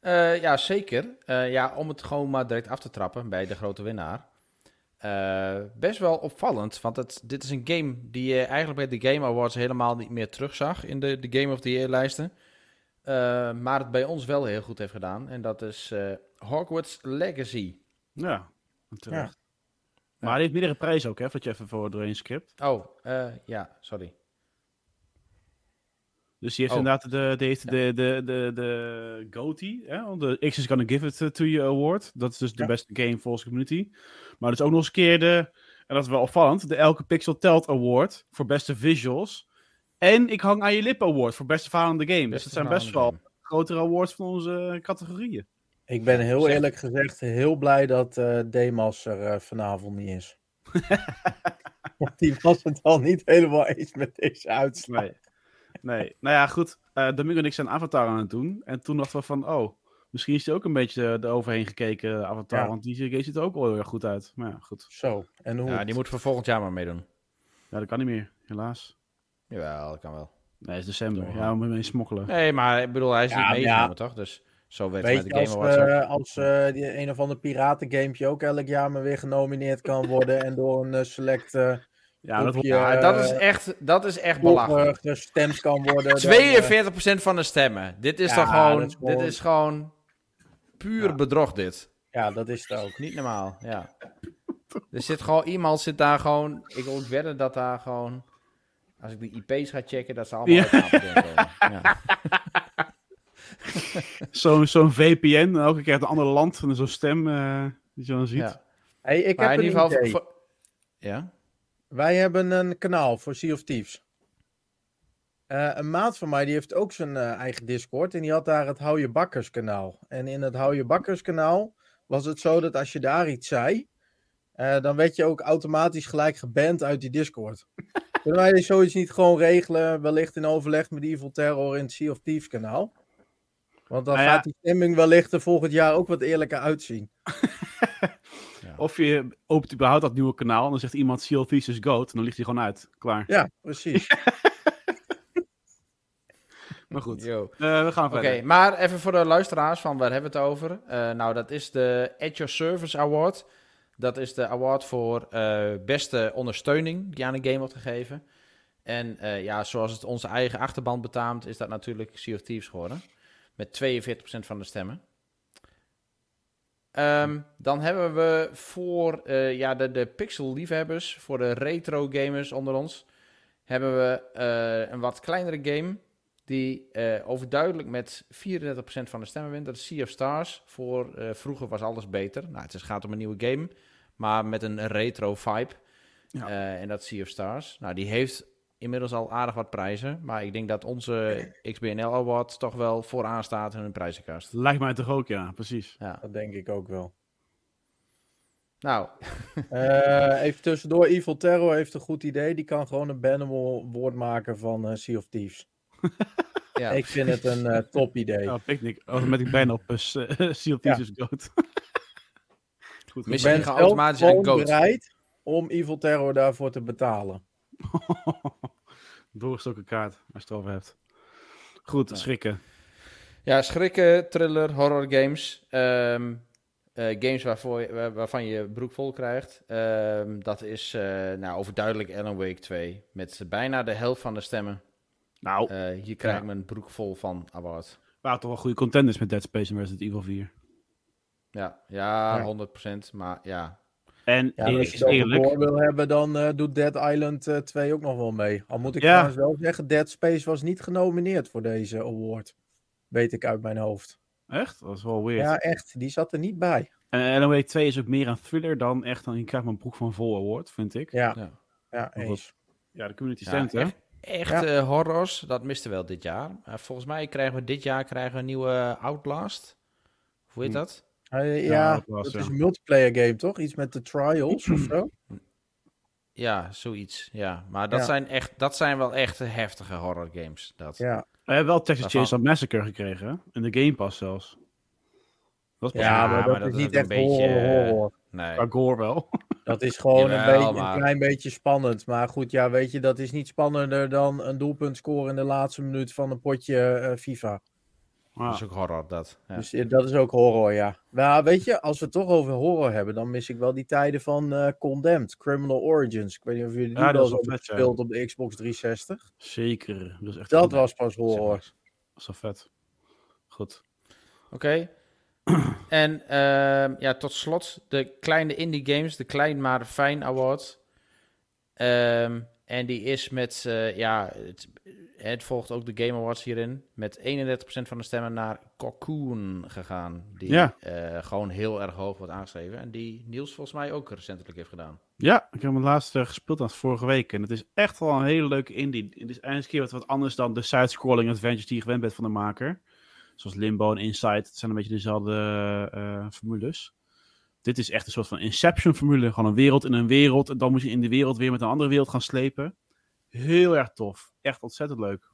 Speaker 3: Eh, ja, zeker. Eh, ja, om het gewoon maar direct af te trappen bij de grote winnaar. Eh, best wel opvallend, want het, dit is een game die je eigenlijk bij de Game Awards helemaal niet meer terugzag in de, de Game of the Year lijsten. Eh, maar het bij ons wel heel goed heeft gedaan. En dat is eh, Hogwarts Legacy.
Speaker 4: Ja, terecht. Maar hij heeft meerdere prijzen ook, hè, wat je even voor doorheen script.
Speaker 3: Oh, eh, ja, sorry.
Speaker 4: Dus die heeft
Speaker 3: Oh.
Speaker 4: inderdaad de, heeft de, de, de, de GOTY, hè, de X is Gonna Give It To You Award. Dat is dus de
Speaker 1: Ja.
Speaker 4: beste game volgens de community. Maar dus ook nog eens een keer de, en dat is wel opvallend, de Elke Pixel Telt Award voor beste visuals. En Ik Hang Aan Je Lip Award voor beste verhalende game. Dus dat zijn best wel grotere awards van onze categorieën.
Speaker 1: Ik ben heel
Speaker 3: Zeg-
Speaker 1: eerlijk gezegd heel blij dat eh Demas er eh, vanavond niet is. <laughs> Want die was het al niet helemaal eens met deze uitslag.
Speaker 4: Nee. Nee. Nou ja, goed. eh Domingo en ik zijn Avatar aan het doen. En toen dachten we van, oh, misschien is hij ook een beetje eroverheen gekeken, Avatar.
Speaker 1: Ja.
Speaker 4: Want die game ziet er ook wel heel erg goed uit. Maar ja, goed.
Speaker 1: Zo, en hoe?
Speaker 3: Ja, die moet voor volgend jaar maar meedoen.
Speaker 4: Ja, dat kan niet meer, helaas.
Speaker 3: Jawel, dat kan wel.
Speaker 4: Nee, het is december.
Speaker 3: Toch,
Speaker 4: Ja, we moeten mee smokkelen.
Speaker 3: Nee, maar ik bedoel, hij is
Speaker 1: Ja,
Speaker 3: niet meegenomen,
Speaker 1: ja.
Speaker 3: toch? Dus zo
Speaker 1: Weet
Speaker 3: het
Speaker 1: je,
Speaker 3: met de
Speaker 1: als,
Speaker 3: Game Awards
Speaker 1: eh, als eh, die een of ander piratengamepje ook elk jaar maar weer genomineerd kan worden en door een eh, select eh,
Speaker 4: Ja, dat
Speaker 3: Ja, dat is
Speaker 1: eh,
Speaker 3: echt, dat is echt belachelijk.
Speaker 1: eh, gestemd kan worden. dan, eh,
Speaker 3: 42% van de stemmen. Dit is
Speaker 1: Ja,
Speaker 3: toch gewoon,
Speaker 1: dat is gewoon-
Speaker 3: dit is gewoon puur
Speaker 1: Ja.
Speaker 3: bedrog dit.
Speaker 1: ja, dat is het ook.
Speaker 3: Niet normaal, ja. Er zit gewoon, iemand zit daar gewoon, ik wil wedden dat daar gewoon, als ik de IP's ga checken, dat ze allemaal
Speaker 4: Ja. <laughs> Zo'n zo'n VPN, elke keer uit een ander land, en zo'n stem eh, die je dan ziet.
Speaker 3: Ja.
Speaker 1: Hey, ik
Speaker 3: Maar
Speaker 1: heb
Speaker 3: in ieder geval,
Speaker 1: idee.
Speaker 3: voor- ja?
Speaker 1: Wij hebben een kanaal voor Sea of Thieves. Eh, een maat van mij die heeft ook zijn eh, eigen Discord en die had daar het Hou je Bakkers kanaal. En in het Hou je Bakkers kanaal was het zo dat als je daar iets zei, eh, dan werd je ook automatisch gelijk geband uit die Discord. <laughs> Kunnen wij zoiets niet gewoon regelen, wellicht in overleg met Evil Terror in het Sea of Thieves kanaal? Want dan
Speaker 4: Nou ja.
Speaker 1: gaat die stemming wellicht er volgend jaar ook wat eerlijker uitzien. <laughs>
Speaker 4: Of je opent überhaupt dat nieuwe kanaal, en dan zegt iemand Seal Thieves is goat, en dan ligt hij gewoon uit. Klaar.
Speaker 1: Ja, precies. <laughs>
Speaker 4: Maar goed,
Speaker 3: Yo.
Speaker 4: Eh, we gaan
Speaker 3: Oké,
Speaker 4: verder.
Speaker 3: maar even voor de luisteraars van waar hebben we het over? Eh, nou, dat is de At Your Service Award. Dat is de award voor eh, beste ondersteuning die aan een game wordt gegeven. En eh, ja, zoals het onze eigen achterban betaamt, is dat natuurlijk Sea of Thieves geworden. Met 42% van de stemmen. Ehm, dan hebben we voor eh, ja, de, de pixel-liefhebbers, voor de retro-gamers onder ons, hebben we eh, een wat kleinere game die eh, overduidelijk met 34% van de stemmen wint. Dat is Sea of Stars. Voor vroeger was alles beter. Nou, het is, gaat om een nieuwe game, maar met een retro vibe.
Speaker 4: Ja.
Speaker 3: En dat is Sea of Stars. Nou, die heeft inmiddels al aardig wat prijzen. Maar ik denk dat onze <clears throat> XBNL Award toch wel vooraan staat in hun prijzenkast.
Speaker 4: Lijkt mij toch ook, ja, precies.
Speaker 3: Ja.
Speaker 1: Dat denk ik ook wel.
Speaker 3: Nou, <laughs>
Speaker 1: Eh, even tussendoor, Evil Terror heeft een goed idee. Die kan gewoon een bannable woord maken van eh, Sea of Thieves. <laughs>
Speaker 3: ja.
Speaker 1: Ik vind het een eh, top idee.
Speaker 4: Ja, picnic. Automatic ban op uh, <laughs> Seal Thieves is goat. Goed.
Speaker 1: ik
Speaker 3: Misschien
Speaker 1: ben
Speaker 3: automatisch een
Speaker 1: gewoon
Speaker 3: goat.
Speaker 1: bereid om Evil Terror daarvoor te betalen. <laughs>
Speaker 4: Doorgestoken kaart, als je het erover hebt. Goed,
Speaker 3: Ja.
Speaker 4: schrikken.
Speaker 3: Ja, schrikken, thriller, horror games. Ehm, eh, games waarvoor waar- waarvan je broek vol krijgt. Ehm, dat is eh, nou, overduidelijk Alan Wake 2. Met bijna de helft van de stemmen.
Speaker 4: Nou,
Speaker 3: Eh, hier krijg ik
Speaker 4: Ja.
Speaker 3: mijn broek vol van award.
Speaker 4: waren toch wel goede contenders met Dead Space en Resident Evil 4.
Speaker 3: Ja, ja,
Speaker 1: Ja.
Speaker 3: 100%. Maar ja,
Speaker 4: En
Speaker 1: Ja, als je
Speaker 4: eerlijk.
Speaker 1: gore wil hebben, dan eh, doet Dead Island eh, 2 ook nog wel mee. Al moet ik
Speaker 4: Ja.
Speaker 1: trouwens wel zeggen, Dead Space was niet genomineerd voor deze award. Weet ik uit mijn hoofd.
Speaker 4: Echt? Dat is wel weird.
Speaker 1: Ja, echt. Die zat er niet bij.
Speaker 4: En LOA 2 is ook meer een thriller dan echt, dan je krijgt mijn broek van vol award, vind ik.
Speaker 1: Ja,
Speaker 3: Ja.
Speaker 1: ja eens.
Speaker 4: Ja, de community
Speaker 3: Ja,
Speaker 4: stemt, hè?
Speaker 3: echt, echt
Speaker 1: Ja.
Speaker 3: eh, horrors, dat misten we wel dit jaar. Eh, volgens mij krijgen we dit jaar krijgen we een nieuwe Outlast. Hoe heet
Speaker 4: Hm.
Speaker 3: dat?
Speaker 1: Eh,
Speaker 4: Ja,
Speaker 1: ja,
Speaker 4: dat was,
Speaker 1: dat
Speaker 4: ja.
Speaker 1: is een multiplayer game, toch? Iets met de trials of zo? <clears throat>
Speaker 3: Ja, zoiets. Ja, maar dat,
Speaker 1: Ja.
Speaker 3: zijn, echt, dat zijn wel echt heftige horror games. Dat.
Speaker 1: Ja,
Speaker 4: We hebben wel Texas? Chainsaw Massacre gekregen, hè? In de Game Pass zelfs. Dat is pas
Speaker 1: ja, maar,
Speaker 3: maar
Speaker 1: dat,
Speaker 3: dat
Speaker 1: is niet echt
Speaker 3: een beetje,
Speaker 1: horror,
Speaker 3: eh,
Speaker 1: horror.
Speaker 3: Nee.
Speaker 4: qua gore wel. <laughs>
Speaker 1: Dat is gewoon een, beetje,
Speaker 3: maar-
Speaker 1: een klein beetje spannend. Maar goed, ja, weet je, dat is niet spannender dan een doelpunt scoren in de laatste minuut van een potje eh, FIFA.
Speaker 3: Dat is ook horror, dat. Ja.
Speaker 1: Dus dat is ook horror, ja. Maar weet je, als we het toch over horror hebben, dan mis ik wel die tijden van eh, Condemned, Criminal Origins. Ik weet niet of jullie die
Speaker 4: Ja, dat
Speaker 1: wel gespeeld op de Xbox 360.
Speaker 4: zeker. Dat is echt
Speaker 1: Dat
Speaker 4: dat
Speaker 1: was pas horror.
Speaker 4: is wel vet. Goed.
Speaker 3: Oké. <clears throat> en ehm, ja, tot slot de kleine indie games, de Klein maar Fijn Award. Ehm, en die is met, eh, ja, het, het volgt ook de Game Awards hierin, met 31% van de stemmen naar Cocoon gegaan. Die
Speaker 4: Ja.
Speaker 3: eh, gewoon heel erg hoog wordt aangeschreven. En die Niels volgens mij ook recentelijk heeft gedaan.
Speaker 4: Ja, ik heb hem laatst eh, gespeeld als vorige week. En het is echt wel een hele leuke indie. Het is eindelijk een keer wat, wat anders dan de side-scrolling adventures die je gewend bent van de maker. Zoals Limbo en Inside. Het zijn een beetje dezelfde eh, formules. Dit is echt een soort van Inception-formule. Gewoon een wereld in een wereld. En dan moet je in de wereld weer met een andere wereld gaan slepen. Heel erg tof. Echt ontzettend leuk.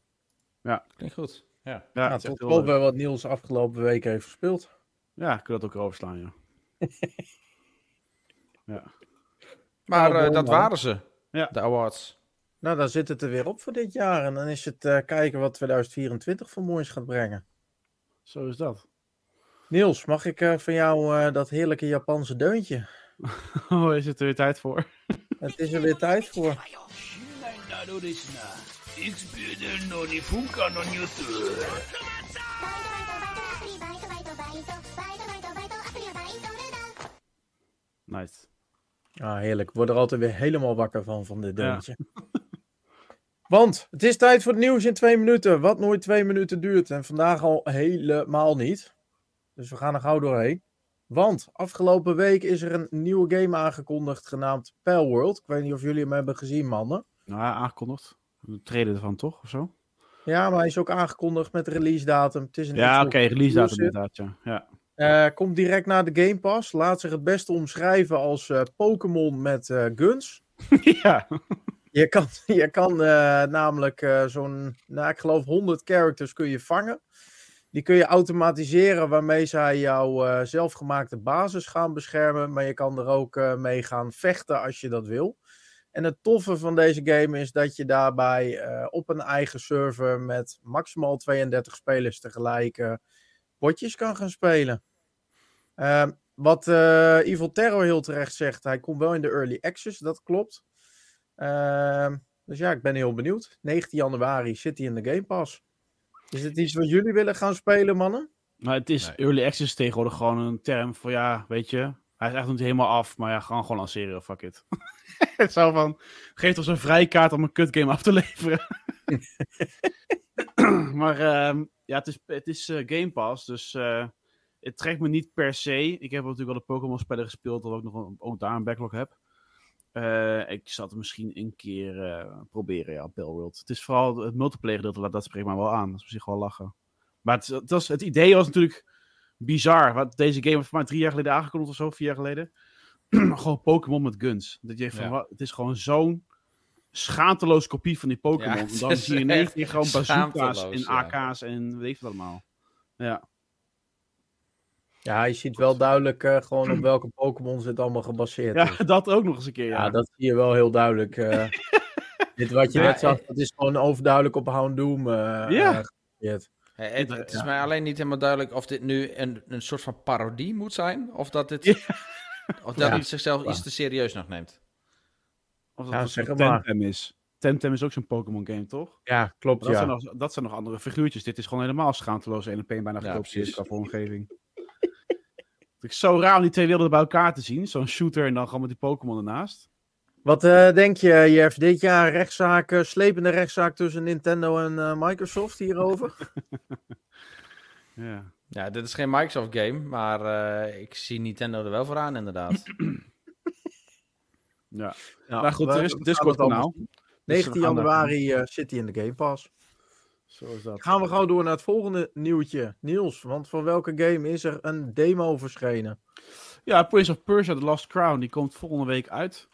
Speaker 3: Klinkt goed. Ja.
Speaker 4: Ja,
Speaker 1: Ja,
Speaker 4: het is
Speaker 1: tot bij wat Niels afgelopen week heeft gespeeld.
Speaker 4: Ja, ik kan dat ook overslaan, <laughs> ja.
Speaker 3: Maar
Speaker 1: Nou,
Speaker 3: eh, dat waren ze,
Speaker 4: Ja.
Speaker 3: de awards.
Speaker 1: Nou, dan zit het er weer op voor dit jaar. En dan is het eh, kijken wat 2024 voor moois gaat brengen.
Speaker 4: Zo is dat.
Speaker 1: Niels, mag ik eh, van jou eh, dat heerlijke Japanse deuntje? <laughs>
Speaker 4: Oh, is het er weer tijd voor?
Speaker 1: Het is er weer tijd voor. <laughs>
Speaker 5: なのですな。いつピューデルのにフンカのニュース。
Speaker 4: Nice.
Speaker 1: Ah, heerlijk. Ik word er altijd weer helemaal wakker van, van dit deuntje. <laughs> Want het is tijd voor het nieuws in twee minuten. Wat nooit twee minuten duurt. En vandaag al helemaal niet. Dus we gaan er gauw doorheen. Want afgelopen week is er een nieuwe game aangekondigd genaamd Palworld. Ik weet niet of jullie hem hebben gezien, mannen.
Speaker 4: Nou, ja, aangekondigd. Een trailer ervan, toch? Of zo?
Speaker 1: Ja, maar hij is ook aangekondigd met release datum. Het is een
Speaker 4: Ja, oké, release datum inderdaad, ja. ja.
Speaker 1: Eh, komt direct naar de Game Pass. Laat zich het beste omschrijven als eh, Pokémon met eh, guns. <laughs>
Speaker 4: ja.
Speaker 1: Je kan, <laughs> je kan namelijk zo'n, nou, ik geloof 100 characters kun je vangen. Die kun je automatiseren waarmee zij jouw zelfgemaakte basis gaan beschermen. Maar je kan er ook mee gaan vechten als je dat wil. En het toffe van deze game is dat je daarbij eh, op een eigen server met maximaal 32 spelers tegelijk eh, potjes kan gaan spelen. Ehm, wat eh, Evil Terror heel terecht zegt, hij komt wel in de early access, dat klopt. Ehm, dus ja, ik ben heel benieuwd. 19 januari zit hij in de Game Pass. Is het iets wat jullie willen gaan spelen, mannen?
Speaker 4: Maar het is
Speaker 3: Nee.
Speaker 4: early access tegenwoordig gewoon een term voor, ja, weet je... Hij is echt nog niet helemaal af, maar ja, gewoon gewoon lanceren, fuck it. <laughs> het zou van, geef ons een vrijkaart om een kutgame af te leveren. <laughs> maar ehm, ja, het is, het is eh, Game Pass, dus eh, het trekt me niet per se. Ik heb natuurlijk wel de Pokémon-spellen gespeeld, dat ik nog een, ook daar een backlog heb. Eh, ik zal het misschien een keer proberen, ja, Bellworld. Het is vooral het multiplayer gedeelte, dat- spreekt mij wel aan. Dat is zich wel lachen. Maar het, was, het idee was natuurlijk bizar. Want deze game was voor mij drie jaar geleden aangekondigd of zo, vier jaar geleden. <clears throat> gewoon Pokémon met guns. Dat je denkt van, wat, het is gewoon zo'n schaamteloos kopie van die Pokémon.
Speaker 3: Ja,
Speaker 4: dan
Speaker 3: is
Speaker 4: zie je in één keer gewoon bazooka's en
Speaker 3: ja.
Speaker 4: AK's en weet ik wat allemaal. Ja,
Speaker 1: Ja, je ziet wel duidelijk eh, gewoon op welke Pokémon het allemaal gebaseerd is.
Speaker 4: ja <laughs> dat ook nog eens een keer, ja.
Speaker 1: Ja, dat zie je wel heel duidelijk. eh. <laughs> Dit wat je
Speaker 3: Ja,
Speaker 1: net zag, dat is gewoon overduidelijk op Houndoom eh
Speaker 4: Ja.
Speaker 1: eh, gebaseerd.
Speaker 3: Het, het is
Speaker 4: Ja.
Speaker 3: mij alleen niet helemaal duidelijk of dit nu een, een soort van parodie moet zijn. Of dat dit
Speaker 4: Ja.
Speaker 3: of dat
Speaker 1: Ja.
Speaker 3: het zichzelf iets te serieus nog neemt.
Speaker 4: Of
Speaker 1: Ja,
Speaker 4: dat het
Speaker 1: zeg.
Speaker 4: Temtem is. Temtem is ook zo'n Pokémon game, toch?
Speaker 1: Ja, klopt.
Speaker 4: Dat,
Speaker 1: ja.
Speaker 4: zijn nog, dat zijn nog andere figuurtjes. Dit is gewoon helemaal schaamteloos en een bijna
Speaker 3: Ja,
Speaker 4: gekopieerd qua vormgeving. <laughs> Het is zo raar om die twee werelden bij elkaar te zien. Zo'n shooter en dan gewoon met die Pokémon ernaast.
Speaker 1: Wat eh, denk je, Jeff? Dit jaar rechtszaak, eh, slepende rechtszaak tussen Nintendo en eh, Microsoft hierover? <laughs>
Speaker 4: Ja.
Speaker 3: Ja, dit is geen Microsoft game, maar eh, ik zie Nintendo er wel voor aan, inderdaad. <clears throat>
Speaker 4: ja.
Speaker 1: Ja,
Speaker 4: Nou goed,
Speaker 1: we-
Speaker 4: er is een Discord
Speaker 1: het allemaal
Speaker 4: kanaal. Dus we
Speaker 1: 19
Speaker 4: gaan daar-
Speaker 1: januari eh, zit hij in de Game Pass.
Speaker 4: Zo is dat.
Speaker 1: Gaan we gauw door naar het volgende nieuwtje. Niels, want voor welke game is er een demo verschenen?
Speaker 4: Ja, Prince of Persia The Lost Crown, die komt volgende week uit.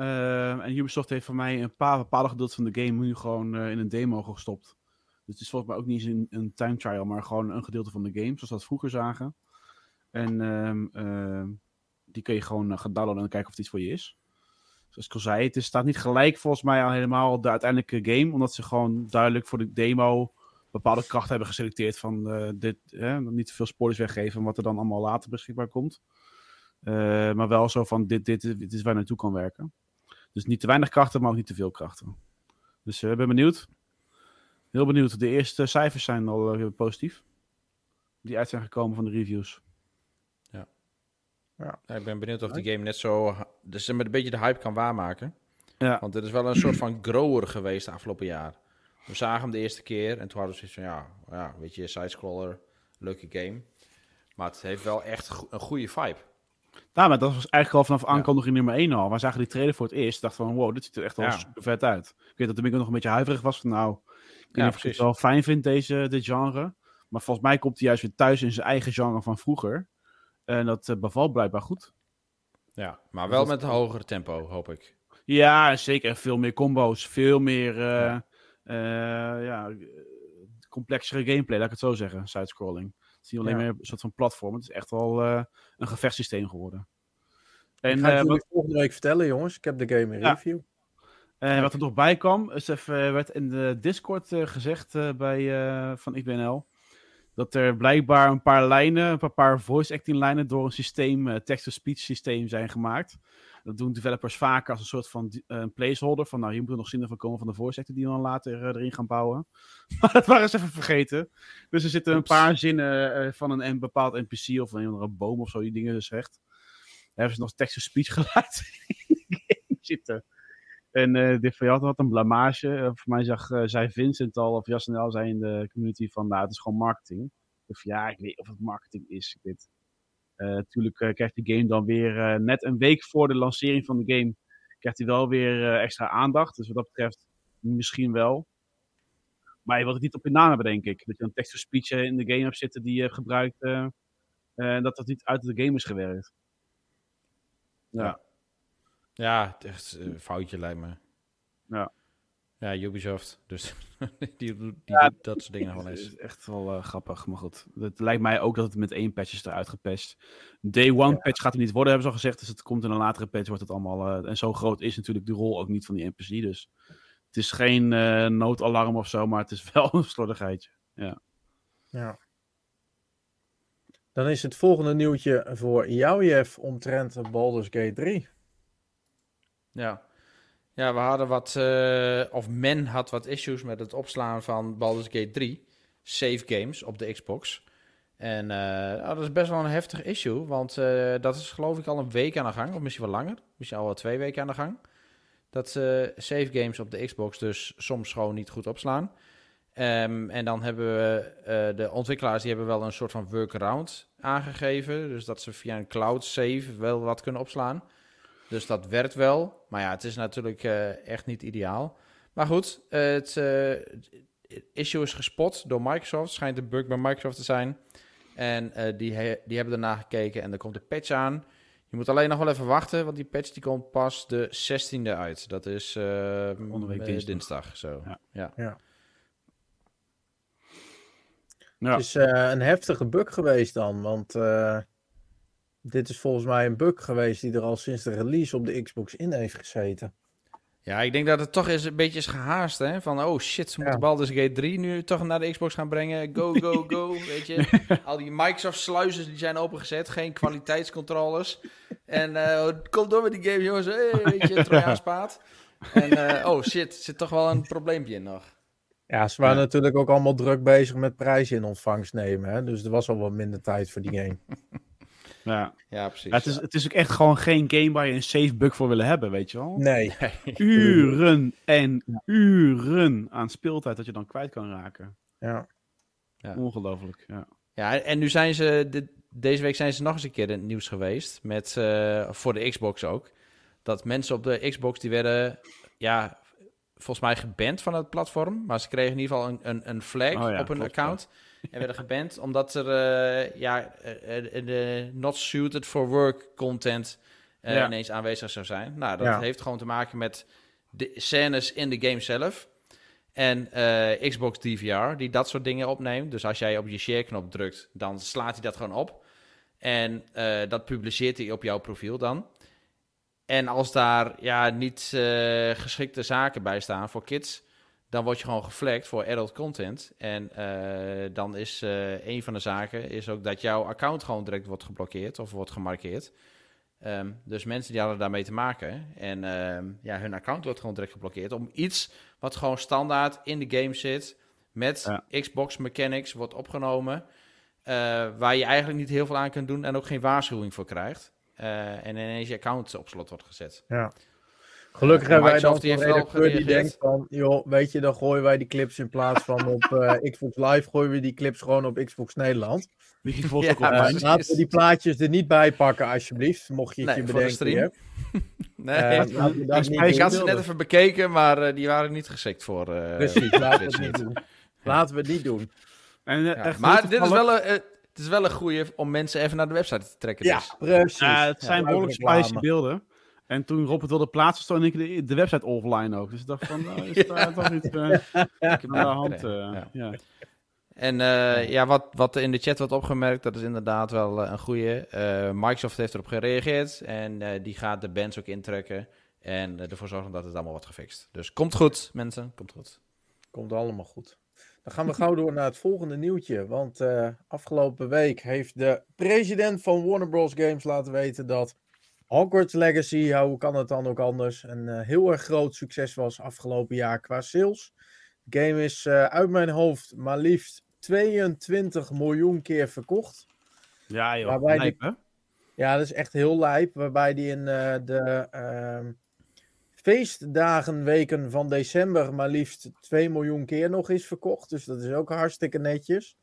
Speaker 4: Ehm, en Ubisoft heeft voor mij een paar bepaalde gedeelten van de game nu gewoon eh, in een demo gestopt. Dus het is volgens mij ook niet eens een, een time trial, maar gewoon een gedeelte van de game, zoals we dat vroeger zagen. En ehm, ehm, die kun je gewoon eh, gaan downloaden en kijken of het iets voor je is. Zoals ik al zei, het is, staat niet gelijk volgens mij aan helemaal de uiteindelijke game, omdat ze gewoon duidelijk voor de demo bepaalde krachten hebben geselecteerd van eh, dit, niet te veel spoilers weggeven, wat er dan allemaal later beschikbaar komt. Maar wel zo van, dit, dit, dit is waar je naartoe kan werken. Dus niet te weinig krachten, maar ook niet te veel krachten. Dus ik ben benieuwd. Heel benieuwd. De eerste cijfers zijn al eh, positief. Die uit zijn gekomen van de reviews.
Speaker 3: Ja, ik ben benieuwd of die game net zo, dus met een beetje de hype kan waarmaken.
Speaker 4: Ja.
Speaker 3: Want dit is wel een soort van grower geweest de afgelopen jaar. We zagen hem de eerste keer en toen hadden we zoiets van, ja, ja weet je, sidescroller, leuke game. Maar het heeft wel echt go- een goede vibe.
Speaker 4: Nou, maar dat was eigenlijk al vanaf aankondiging nummer 1 al. We zagen die trailer voor het eerst. dachten van, wow, dit ziet er echt wel
Speaker 3: Ja.
Speaker 4: super vet uit. Ik weet dat de ook nog een beetje huiverig was van, nou, ik weet
Speaker 3: Ja,
Speaker 4: niet of ik het
Speaker 3: precies.
Speaker 4: wel fijn vind, deze, dit genre. Maar volgens mij komt hij juist weer thuis in zijn eigen genre van vroeger. En dat eh, bevalt blijkbaar goed.
Speaker 3: Ja, maar wel met een hoger tempo, hoop ik.
Speaker 4: Ja, zeker. Veel meer combo's. Veel meer eh, eh, ja, complexere gameplay, laat ik het zo zeggen. Sidescrolling. Het is niet alleen
Speaker 1: Ja.
Speaker 4: meer een soort van platform. Het is echt wel eh, een gevechtssysteem geworden.
Speaker 1: En
Speaker 4: En
Speaker 1: ga ik
Speaker 4: eh, wat,
Speaker 1: volgende week vertellen, jongens. Ik heb de game in
Speaker 4: Ja.
Speaker 1: review.
Speaker 4: eh, wat er nog bij kwam, is even, eh, werd in de Discord gezegd bij, van IBNL. Dat er blijkbaar een paar lijnen, een paar, voice acting lijnen door een systeem, eh, text-to-speech systeem zijn gemaakt. Dat doen developers vaak als een soort van eh, placeholder. Van nou, hier moet er nog zinnen van komen van de voice actor die we dan later eh, erin gaan bouwen. <laughs> Maar dat waren ze even vergeten. Dus er zitten een paar zinnen van een, een bepaald NPC of een andere boom of zo, die dingen dus zegt. Daar hebben ze nog text-to-speech <laughs> geluid in de game zitten. En eh dit je had een blamage. Eh, voor mij zag, eh, zei Vincent al, of Jasnel zei in de community van, nou, het is gewoon marketing. Of ja, ik weet of het marketing is. Eh, natuurlijk krijgt de game dan weer net een week voor de lancering van de game, krijgt hij wel weer extra aandacht. Dus wat dat betreft misschien wel. Maar je wilt het niet op je naam hebben, denk ik. Dat je een text-to-speech eh, in de game hebt zitten die je gebruikt. en dat dat niet uit de game is gewerkt. Ja,
Speaker 3: het echt een foutje lijkt me.
Speaker 4: Ja.
Speaker 3: Ja, Ubisoft. Dus <laughs> die, doet- die
Speaker 4: Ja,
Speaker 3: dat soort dingen nog wel
Speaker 4: Het
Speaker 3: eens.
Speaker 4: is echt wel eh, grappig, maar goed. Het lijkt mij ook dat het met één patch is eruit gepest. Day one patch gaat er niet worden, hebben ze al gezegd. Dus het komt in een latere patch, wordt het allemaal... eh, en zo groot is natuurlijk de rol ook niet van die NPC. Dus het is geen eh, noodalarm of zo, maar het is wel <laughs> een slordigheidje.
Speaker 1: Ja. Dan is het volgende nieuwtje voor jou, Jeff, omtrent Baldur's Gate 3.
Speaker 3: Ja. Ja, we hadden wat, eh, of men had wat issues met het opslaan van Baldur's Gate 3. Save games op de Xbox. En eh, nou, dat is best wel een heftig issue, want eh, dat is geloof ik al een week aan de gang, of misschien wel langer. Misschien al wel twee weken aan de gang. Dat save games op de Xbox dus soms gewoon niet goed opslaan. Ehm, en dan hebben we de ontwikkelaars die hebben wel een soort van workaround aangegeven. Dus dat ze via een cloud save wel wat kunnen opslaan. Dus dat werkt wel. Maar ja, het is natuurlijk eh, echt niet ideaal. Maar goed, het eh, issue is gespot door Microsoft. Schijnt een bug bij Microsoft te zijn. En eh, die, he- die hebben ernaar gekeken en er komt een patch aan. Je moet alleen nog wel even wachten, want die patch die komt pas de 16e uit. Dat is eh, eh,
Speaker 4: dinsdag.
Speaker 3: dinsdag. Zo.
Speaker 4: Ja.
Speaker 3: Ja.
Speaker 4: Ja,
Speaker 1: Het is eh, een heftige bug geweest dan, want eh, dit is volgens mij een bug geweest die er al sinds de release op de Xbox in heeft gezeten.
Speaker 3: Ja, ik denk dat het toch eens een beetje is gehaast, hè? Van, oh shit, ze moeten
Speaker 1: Ja.
Speaker 3: Baldur's Gate 3 nu toch naar de Xbox gaan brengen. Go, go, <laughs> go, weet je. Al die Microsoft-sluizen die zijn opengezet, geen kwaliteitscontroles. En eh kom door met die game, jongens. Hey, weet je, Trojaans <laughs> paard. En, eh, oh shit, zit toch wel een probleempje in nog.
Speaker 1: Ja, ze waren
Speaker 4: Ja.
Speaker 1: natuurlijk ook allemaal druk bezig met prijzen in ontvangst nemen. Hè? Dus er was al wat minder tijd voor die game. <laughs>
Speaker 4: Ja.
Speaker 3: Ja, precies.
Speaker 4: Ja, het, is, het is ook echt gewoon geen game waar je een safe bug voor willen hebben, weet je wel.
Speaker 1: Nee.
Speaker 4: Uren en uren aan speeltijd dat je dan kwijt kan raken.
Speaker 1: Ja.
Speaker 3: Ja.
Speaker 4: Ongelooflijk, ja.
Speaker 3: Ja, en nu zijn ze, dit- deze week zijn ze nog eens een keer in het nieuws geweest, met, eh, voor de Xbox ook. Dat mensen op de Xbox, die werden, ja, volgens mij geband van het platform. Maar ze kregen in ieder geval een, een, een flag
Speaker 4: Oh ja,
Speaker 3: op hun
Speaker 4: klopt,
Speaker 3: account. En werden geband omdat er, eh, ja, eh, eh, de not suited for work content
Speaker 4: Ja.
Speaker 3: ineens aanwezig zou zijn. Nou, dat
Speaker 1: Ja.
Speaker 3: heeft gewoon te maken met de scènes in de game zelf. En Xbox DVR, die dat soort dingen opneemt. Dus als jij op je share-knop drukt, dan slaat hij dat gewoon op. En dat publiceert hij op jouw profiel dan. En als daar ja, niet geschikte zaken bij staan voor kids, dan word je gewoon geflagd voor adult content. En eh, dan is eh, een van de zaken is ook dat jouw account gewoon direct wordt geblokkeerd of wordt gemarkeerd. Ehm, dus mensen die hadden daarmee te maken. En ehm, ja, hun account wordt gewoon direct geblokkeerd. Om iets wat gewoon standaard in de game zit. Met Xbox mechanics wordt opgenomen. eh, waar je eigenlijk niet heel veel aan kunt doen. En ook geen waarschuwing voor krijgt. En ineens je account op slot wordt gezet.
Speaker 1: Ja. Gelukkig
Speaker 3: Ja,
Speaker 1: hebben wij dan
Speaker 3: die wel
Speaker 1: redacteur die denkt van, joh, weet je, dan gooien wij die clips in plaats van op <laughs> eh, Xbox Live, gooien we die clips gewoon op Xbox Nederland.
Speaker 4: Wiki volgt
Speaker 3: Ja,
Speaker 4: ook
Speaker 1: Eh,
Speaker 4: online.
Speaker 3: precies.
Speaker 1: laten we die plaatjes er niet bij pakken, alsjeblieft, mocht je het
Speaker 3: Nee,
Speaker 1: je
Speaker 3: voor de
Speaker 1: bedenken. <laughs>
Speaker 3: Nee,
Speaker 1: Eh,
Speaker 4: ik
Speaker 3: had ze net even bekeken, maar eh, die waren niet geschikt voor. eh,
Speaker 1: Precies, laten we het niet doen. Laten we het niet doen.
Speaker 4: En, eh,
Speaker 3: Ja,
Speaker 4: echt
Speaker 3: maar dit is wel een, eh, het is wel een goeie om mensen even naar de website te trekken.
Speaker 1: Ja,
Speaker 3: Dus.
Speaker 1: precies.
Speaker 4: Ja, het zijn
Speaker 1: Ja,
Speaker 4: behoorlijk spicy beelden. En toen Rob het wilde plaatsen, stond ik de, de website offline ook. Dus ik dacht van, nou, is <laughs> daar toch niet eh,
Speaker 3: heb
Speaker 4: aan de hand. eh,
Speaker 3: ja.
Speaker 4: ja.
Speaker 3: En eh, ja, wat, wat in de chat wordt opgemerkt, dat is inderdaad wel eh, een goeie. Eh, Microsoft heeft erop gereageerd en eh, die gaat de bands ook intrekken. En ervoor zorgen dat het allemaal wordt gefixt. Dus komt goed, mensen. Komt goed.
Speaker 1: Komt allemaal goed. Dan gaan we gauw door naar het volgende nieuwtje. Want eh, afgelopen week heeft de president van Warner Bros. Games laten weten dat Hogwarts Legacy, ja, hoe kan het dan ook anders, een eh, heel erg groot succes was afgelopen jaar qua sales. De game is eh, uit mijn hoofd maar liefst 22 miljoen keer verkocht.
Speaker 4: Ja, joh.
Speaker 1: Waarbij
Speaker 4: lijp, hè?
Speaker 1: Ja, dat is echt heel lijp. Waarbij die in eh, de ehm, feestdagenweken van december maar liefst 2 miljoen keer nog is verkocht. Dus dat is ook hartstikke netjes.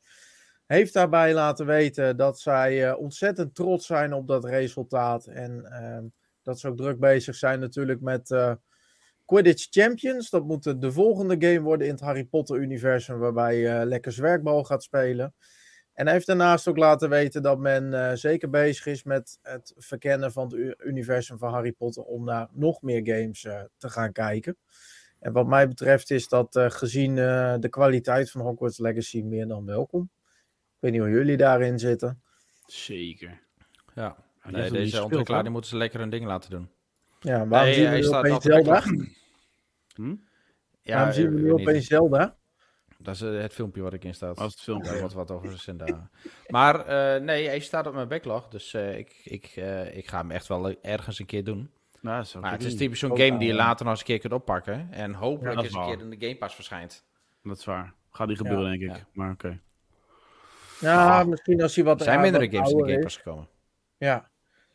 Speaker 1: Heeft daarbij laten weten dat zij eh, ontzettend trots zijn op dat resultaat. En ehm, dat ze ook druk bezig zijn natuurlijk met eh, Quidditch Champions. Dat moet de, de volgende game worden in het Harry Potter-universum. Waarbij je lekker zwerkbal gaat spelen. En hij heeft daarnaast ook laten weten dat men eh, zeker bezig is met het verkennen van het universum van Harry Potter om naar nog meer games eh, te gaan kijken. En wat mij betreft is dat eh, gezien eh, de kwaliteit van Hogwarts Legacy meer dan welkom. Ik weet niet hoe jullie daarin zitten.
Speaker 4: Zeker.
Speaker 3: Ja,
Speaker 4: die
Speaker 3: nee, deze ontwikkelaar die moeten ze lekker hun ding laten doen.
Speaker 1: Ja, waarom
Speaker 3: Nee,
Speaker 1: zien we
Speaker 3: hij
Speaker 1: nu
Speaker 3: staat
Speaker 1: opeens Zelda?
Speaker 3: backlog.
Speaker 4: Hm?
Speaker 3: Ja,
Speaker 1: waarom zien we nu
Speaker 3: niet.
Speaker 1: opeens Zelda?
Speaker 3: Dat is eh, het filmpje wat ik in staat.
Speaker 4: Als het filmpje.
Speaker 3: Wordt wat over Zelda. <laughs> Maar eh, nee, hij staat op mijn backlog. Dus eh, ik, ik, eh, ik ga hem echt wel ergens een keer doen.
Speaker 4: Nou,
Speaker 3: Maar het is typisch zo'n game die je later nog eens een keer kunt oppakken. En hopelijk
Speaker 4: Ja,
Speaker 3: eens een
Speaker 4: waar.
Speaker 3: keer in de Game Pass verschijnt.
Speaker 4: Dat is waar. Gaat niet gebeuren, denk ik.
Speaker 3: ja.
Speaker 4: Maar oké.
Speaker 1: Ja,
Speaker 3: Ah.
Speaker 1: misschien als hij wat
Speaker 3: Er zijn
Speaker 1: ah,
Speaker 3: mindere
Speaker 1: wat
Speaker 3: games in de Game. Pass gekomen.
Speaker 1: Ja.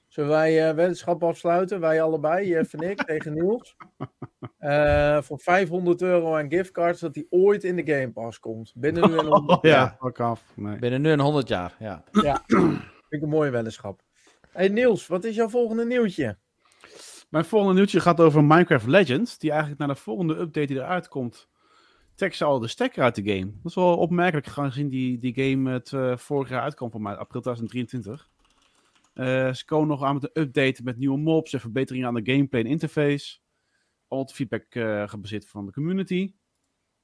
Speaker 1: Zullen wij eh weddenschap afsluiten? Wij allebei, Jeff en ik, <laughs> tegen Niels. Eh, voor 500 euro aan giftcards dat hij ooit in de Game Pass komt. Binnen nu en <laughs>
Speaker 4: Oh,
Speaker 1: honderd
Speaker 4: ja,
Speaker 1: jaar.
Speaker 4: fuck af. Nee.
Speaker 3: Binnen nu een 100 jaar, ja.
Speaker 1: Vind ik een mooie weddenschap. Hey Niels, wat is jouw volgende nieuwtje?
Speaker 4: Mijn volgende nieuwtje gaat over Minecraft Legends. Die eigenlijk naar de volgende update die eruit komt, trekt ze al de stekker uit de game. Dat is wel opmerkelijk gezien die, die game het eh, vorig jaar uitkwam voor mij, april 2023. Eh, ze komen nog aan met een update met nieuwe mobs en verbeteringen aan de gameplay en interface. Al het feedback eh, gebaseerd van de community.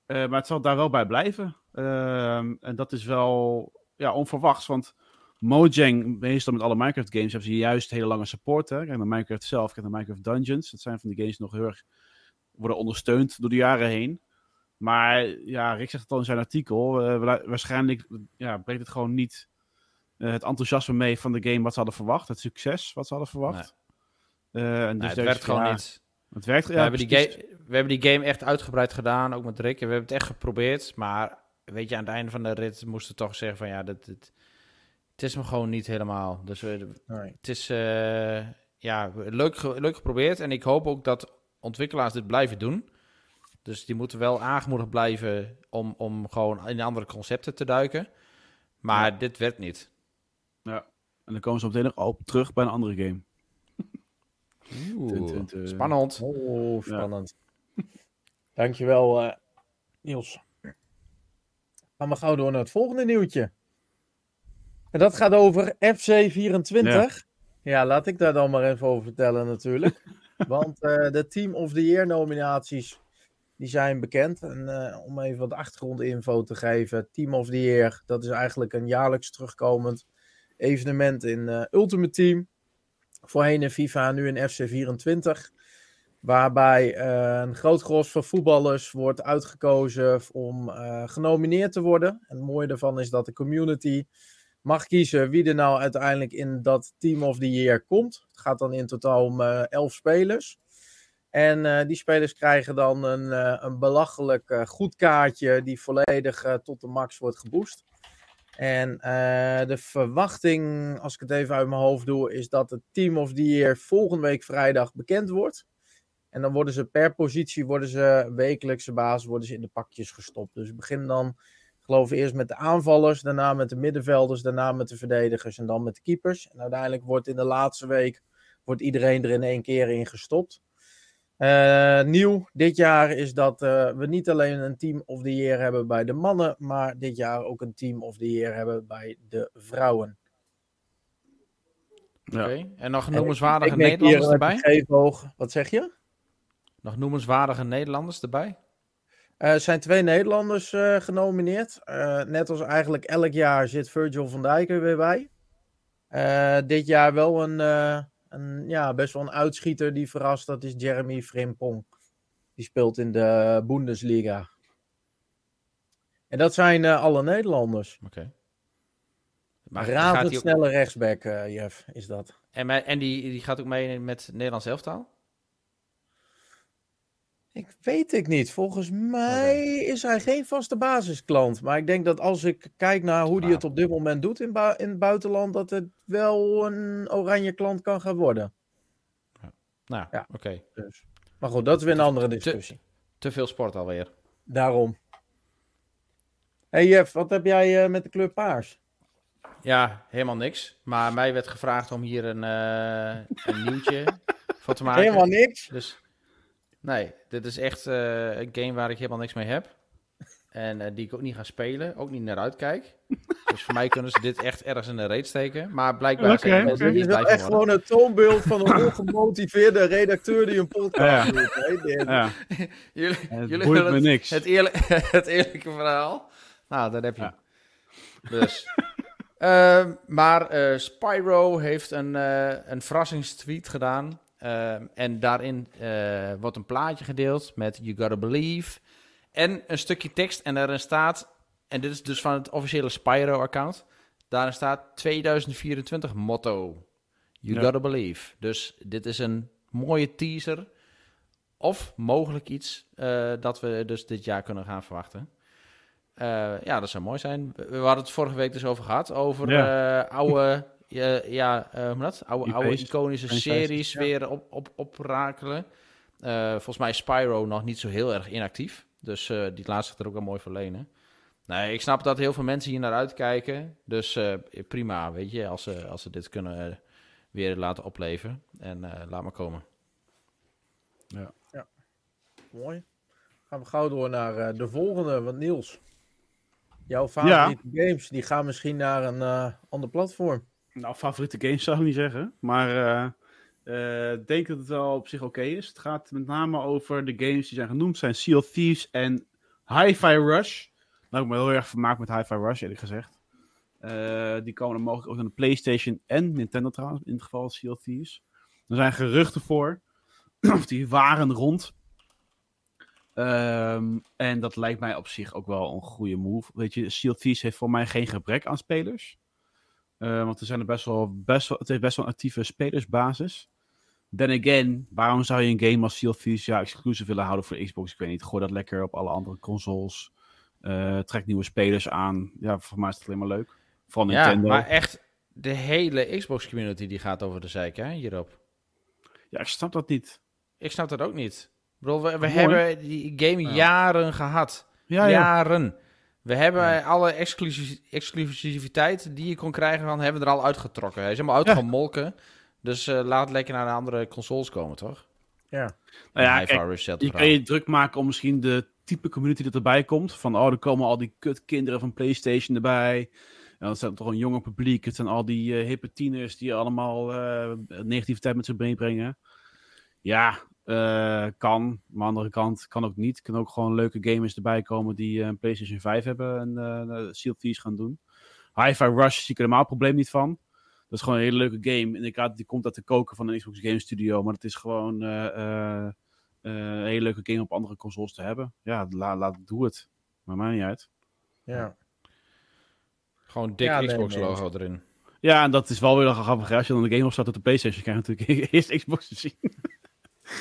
Speaker 4: Eh, maar het zal daar wel bij blijven. Ehm, en dat is wel ja, onverwachts, want Mojang, meestal met alle Minecraft games, hebben ze juist hele lange support. Hè? Kijk naar Minecraft zelf, kijk naar Minecraft Dungeons. Dat zijn van die games die nog heel erg worden ondersteund door de jaren heen. Maar ja, Rick zegt het al in zijn artikel. eh, wa- waarschijnlijk ja, brengt het gewoon niet eh, het enthousiasme mee van de game wat ze hadden verwacht. Het succes wat ze hadden verwacht. Eh, en dus
Speaker 3: het werkt gewoon
Speaker 4: ja,
Speaker 3: niet.
Speaker 4: Het werkt.
Speaker 3: we,
Speaker 4: Ja,
Speaker 3: hebben die we hebben die game echt uitgebreid gedaan, ook met Rick. En we hebben het echt geprobeerd. Maar weet je, aan het einde van de rit moesten we toch zeggen van ja, dit, dit, het is me gewoon niet helemaal. Dus we,
Speaker 1: Nee.
Speaker 3: het is eh, ja, leuk, ge- leuk geprobeerd. En ik hoop ook dat ontwikkelaars dit blijven doen. Dus die moeten wel aangemoedigd blijven om, om gewoon in andere concepten te duiken. Maar dit werkt niet.
Speaker 4: Ja. En dan komen ze meteen nog op terug bij een andere game.
Speaker 3: Oeh, spannend.
Speaker 1: Oh, spannend. <laughs> Dankjewel, eh Niels. Gaan we gauw door naar het volgende nieuwtje. En dat gaat over FC24. Ja. laat ik daar dan maar even over vertellen natuurlijk. <laughs> Want eh, de Team of the Year nominaties, die zijn bekend. En eh, om even wat achtergrondinfo te geven. Team of the Year, dat is eigenlijk een jaarlijks terugkomend evenement in eh, Ultimate Team. Voorheen in FIFA, nu in FC24. Waarbij eh, een groot gros van voetballers wordt uitgekozen om genomineerd te worden. En het mooie daarvan is dat de community mag kiezen wie er nou uiteindelijk in dat Team of the Year komt. Het gaat dan in totaal om elf spelers. En eh, die spelers krijgen dan een, eh, een belachelijk eh, goed kaartje die volledig tot de max wordt geboost. En de verwachting, als ik het even uit mijn hoofd doe, is dat het Team of the Year volgende week vrijdag bekend wordt. En dan worden ze per positie, worden ze wekelijkse basis, worden ze in de pakjes gestopt. Dus we beginnen dan, ik geloof eerst met de aanvallers, daarna met de middenvelders, daarna met de verdedigers en dan met de keepers. En uiteindelijk wordt in de laatste week, wordt iedereen er in één keer in gestopt. Eh, nieuw dit jaar is dat eh, we niet alleen een Team of the Year hebben bij de mannen, maar dit jaar ook een Team of the Year hebben bij de vrouwen.
Speaker 4: Ja.
Speaker 3: Oké. En nog
Speaker 1: En
Speaker 3: noemenswaardige
Speaker 1: ik denk hier
Speaker 3: Nederlanders erbij?
Speaker 1: geefhoog- Wat zeg je?
Speaker 3: Nog noemenswaardige Nederlanders erbij?
Speaker 1: Eh, Er zijn twee Nederlanders eh, genomineerd. Eh, net als eigenlijk elk jaar zit Virgil van Dijk er weer bij. Eh, dit jaar wel een, een, ja, best wel een uitschieter die verrast. Dat is Jeremy Frimpong. Die speelt in de Bundesliga. En dat zijn eh, alle Nederlanders.
Speaker 3: Oké.
Speaker 1: Maar Raad het
Speaker 3: ook-
Speaker 1: snelle rechtsback, eh, Jeff, is dat.
Speaker 3: En, en die, die gaat ook mee met Nederlands elftal?
Speaker 1: Ik weet ik niet. Volgens mij is hij geen vaste basisklant. Maar ik denk dat als ik kijk naar hoe hij
Speaker 3: Maar-
Speaker 1: het op dit moment doet in, in het buitenland, dat het wel een oranje klant kan gaan worden.
Speaker 3: Nou,
Speaker 1: Ja.
Speaker 3: oké.
Speaker 1: Dus. Maar goed, dat is weer een andere discussie.
Speaker 3: Te veel sport alweer.
Speaker 1: Daarom. Hey Jeff, wat heb jij eh, met de kleur paars?
Speaker 3: Ja, helemaal niks. Maar mij werd gevraagd om hier een, eh, een nieuwtje van te maken.
Speaker 1: Helemaal niks.
Speaker 3: Dus nee, dit is echt eh, een game waar ik helemaal niks mee heb. En eh, die ik ook niet ga spelen, ook niet naar uitkijk. <laughs> Dus voor mij kunnen ze dit echt ergens in de reet steken. Maar blijkbaar
Speaker 4: Oké,
Speaker 3: zijn mensen
Speaker 1: is
Speaker 3: niet blij
Speaker 1: echt gewoon een toonbeeld van een ongemotiveerde redacteur die een podcast
Speaker 4: Ja.
Speaker 1: doet. hè, dit.
Speaker 4: Ja, <laughs>
Speaker 3: Jullie,
Speaker 4: het
Speaker 3: jullie willen
Speaker 4: me
Speaker 3: het,
Speaker 4: niks.
Speaker 3: Het, eerlijk, <laughs> het eerlijke verhaal. Nou, daar heb je.
Speaker 4: Ja.
Speaker 3: Dus. Ehm, maar eh, Spyro heeft een, eh, een verrassingstweet gedaan. Ehm, en daarin eh, wordt een plaatje gedeeld met You Gotta Believe. En een stukje tekst. En daarin staat, en dit is dus van het officiële Spyro-account. Daarin staat 2024 motto. You
Speaker 4: Ja.
Speaker 3: Gotta Believe. Dus dit is een mooie teaser. Of mogelijk iets eh, dat we dus dit jaar kunnen gaan verwachten. Eh, ja, dat zou mooi zijn. We, we hadden het vorige week dus over gehad. Over
Speaker 4: Ja.
Speaker 3: oude, <laughs> ja, ja eh, hoe dat? Oude, iconische series
Speaker 4: ja.
Speaker 3: weer op, op, oprakelen. Eh, volgens mij is Spyro nog niet zo heel erg inactief. Dus eh, die laat zich er ook wel mooi voor lenen. Nee, ik snap dat heel veel mensen hier naar uitkijken. Dus eh, prima, weet je, als ze, als ze dit kunnen weer laten opleven. En eh, laat maar komen.
Speaker 1: Mooi. Gaan we gauw door naar eh, de volgende. Want Niels, jouw favoriete games, die gaan misschien naar een eh, ander platform.
Speaker 4: Nou, favoriete games zou ik niet zeggen. Maar eh, eh, ik denk dat het wel op zich oké is. Het gaat met name over de games die zijn genoemd. zijn Sea of Thieves en Hi-Fi Rush. Nou, ik me heel erg vermaakt met Hi-Fi Rush, eerlijk gezegd. Eh, die komen mogelijk ook naar de PlayStation en Nintendo trouwens, in het geval Sea of Thieves. Er zijn geruchten voor, <clears throat> of die waren rond. Ehm, en dat lijkt mij op zich ook wel een goede move. Weet je, Sea of Thieves heeft voor mij geen gebrek aan spelers. Eh, want er zijn er best wel, best wel, het heeft best wel een actieve spelersbasis. Then again, waarom zou je een game als Sea of Thieves ja, exclusive willen houden voor Xbox? Ik weet niet. Gooi dat lekker op alle andere consoles. Eh, trek nieuwe spelers aan. Ja, voor mij is het alleen maar leuk. Van
Speaker 3: Ja,
Speaker 4: Nintendo.
Speaker 3: maar echt, de hele Xbox community die gaat over de zeik, hè, hierop.
Speaker 4: Ja, ik snap dat niet.
Speaker 3: Ik snap dat ook niet. Ik bedoel, we, we hebben die game
Speaker 4: Ja.
Speaker 3: jaren gehad.
Speaker 4: Ja, ja.
Speaker 3: jaren. We hebben alle exclusi- exclusiviteit die je kon krijgen, van, hebben we er al uitgetrokken. Hij is helemaal uitgemolken. Dus eh, laat lekker naar de andere consoles komen, toch?
Speaker 1: Ja.
Speaker 4: Nou ja,
Speaker 3: Hi-Fi
Speaker 4: kijk,
Speaker 3: Reset
Speaker 4: je
Speaker 3: verhaal.
Speaker 4: kan je druk maken om misschien de type community dat erbij komt. Van, oh, er komen al die kutkinderen van PlayStation erbij. En dan staat er toch een jonger publiek. Het zijn al die eh, hippe tieners die allemaal eh, negativiteit met zich meebrengen. Ja, eh, kan. Maar aan de andere kant kan ook niet. Er kunnen ook gewoon leuke gamers erbij komen die eh, een PlayStation 5 hebben en eh Seal of Thieves gaan doen. Hi-Fi Rush zie ik er helemaal het probleem niet van. Dat is gewoon een hele leuke game. En ik had, die komt uit de koken van een Xbox Game Studio. Maar het is gewoon eh, eh, eh, een hele leuke game op andere consoles te hebben. Ja, la, laat, doe het. Maar mij niet uit.
Speaker 1: Ja.
Speaker 3: Gewoon dik
Speaker 1: Ja,
Speaker 3: Xbox
Speaker 1: nee.
Speaker 3: logo erin.
Speaker 4: Ja, en dat is wel weer grappig. hè. Als je dan de game opstart op de PlayStation, krijg je natuurlijk <laughs> eerst Xbox te zien.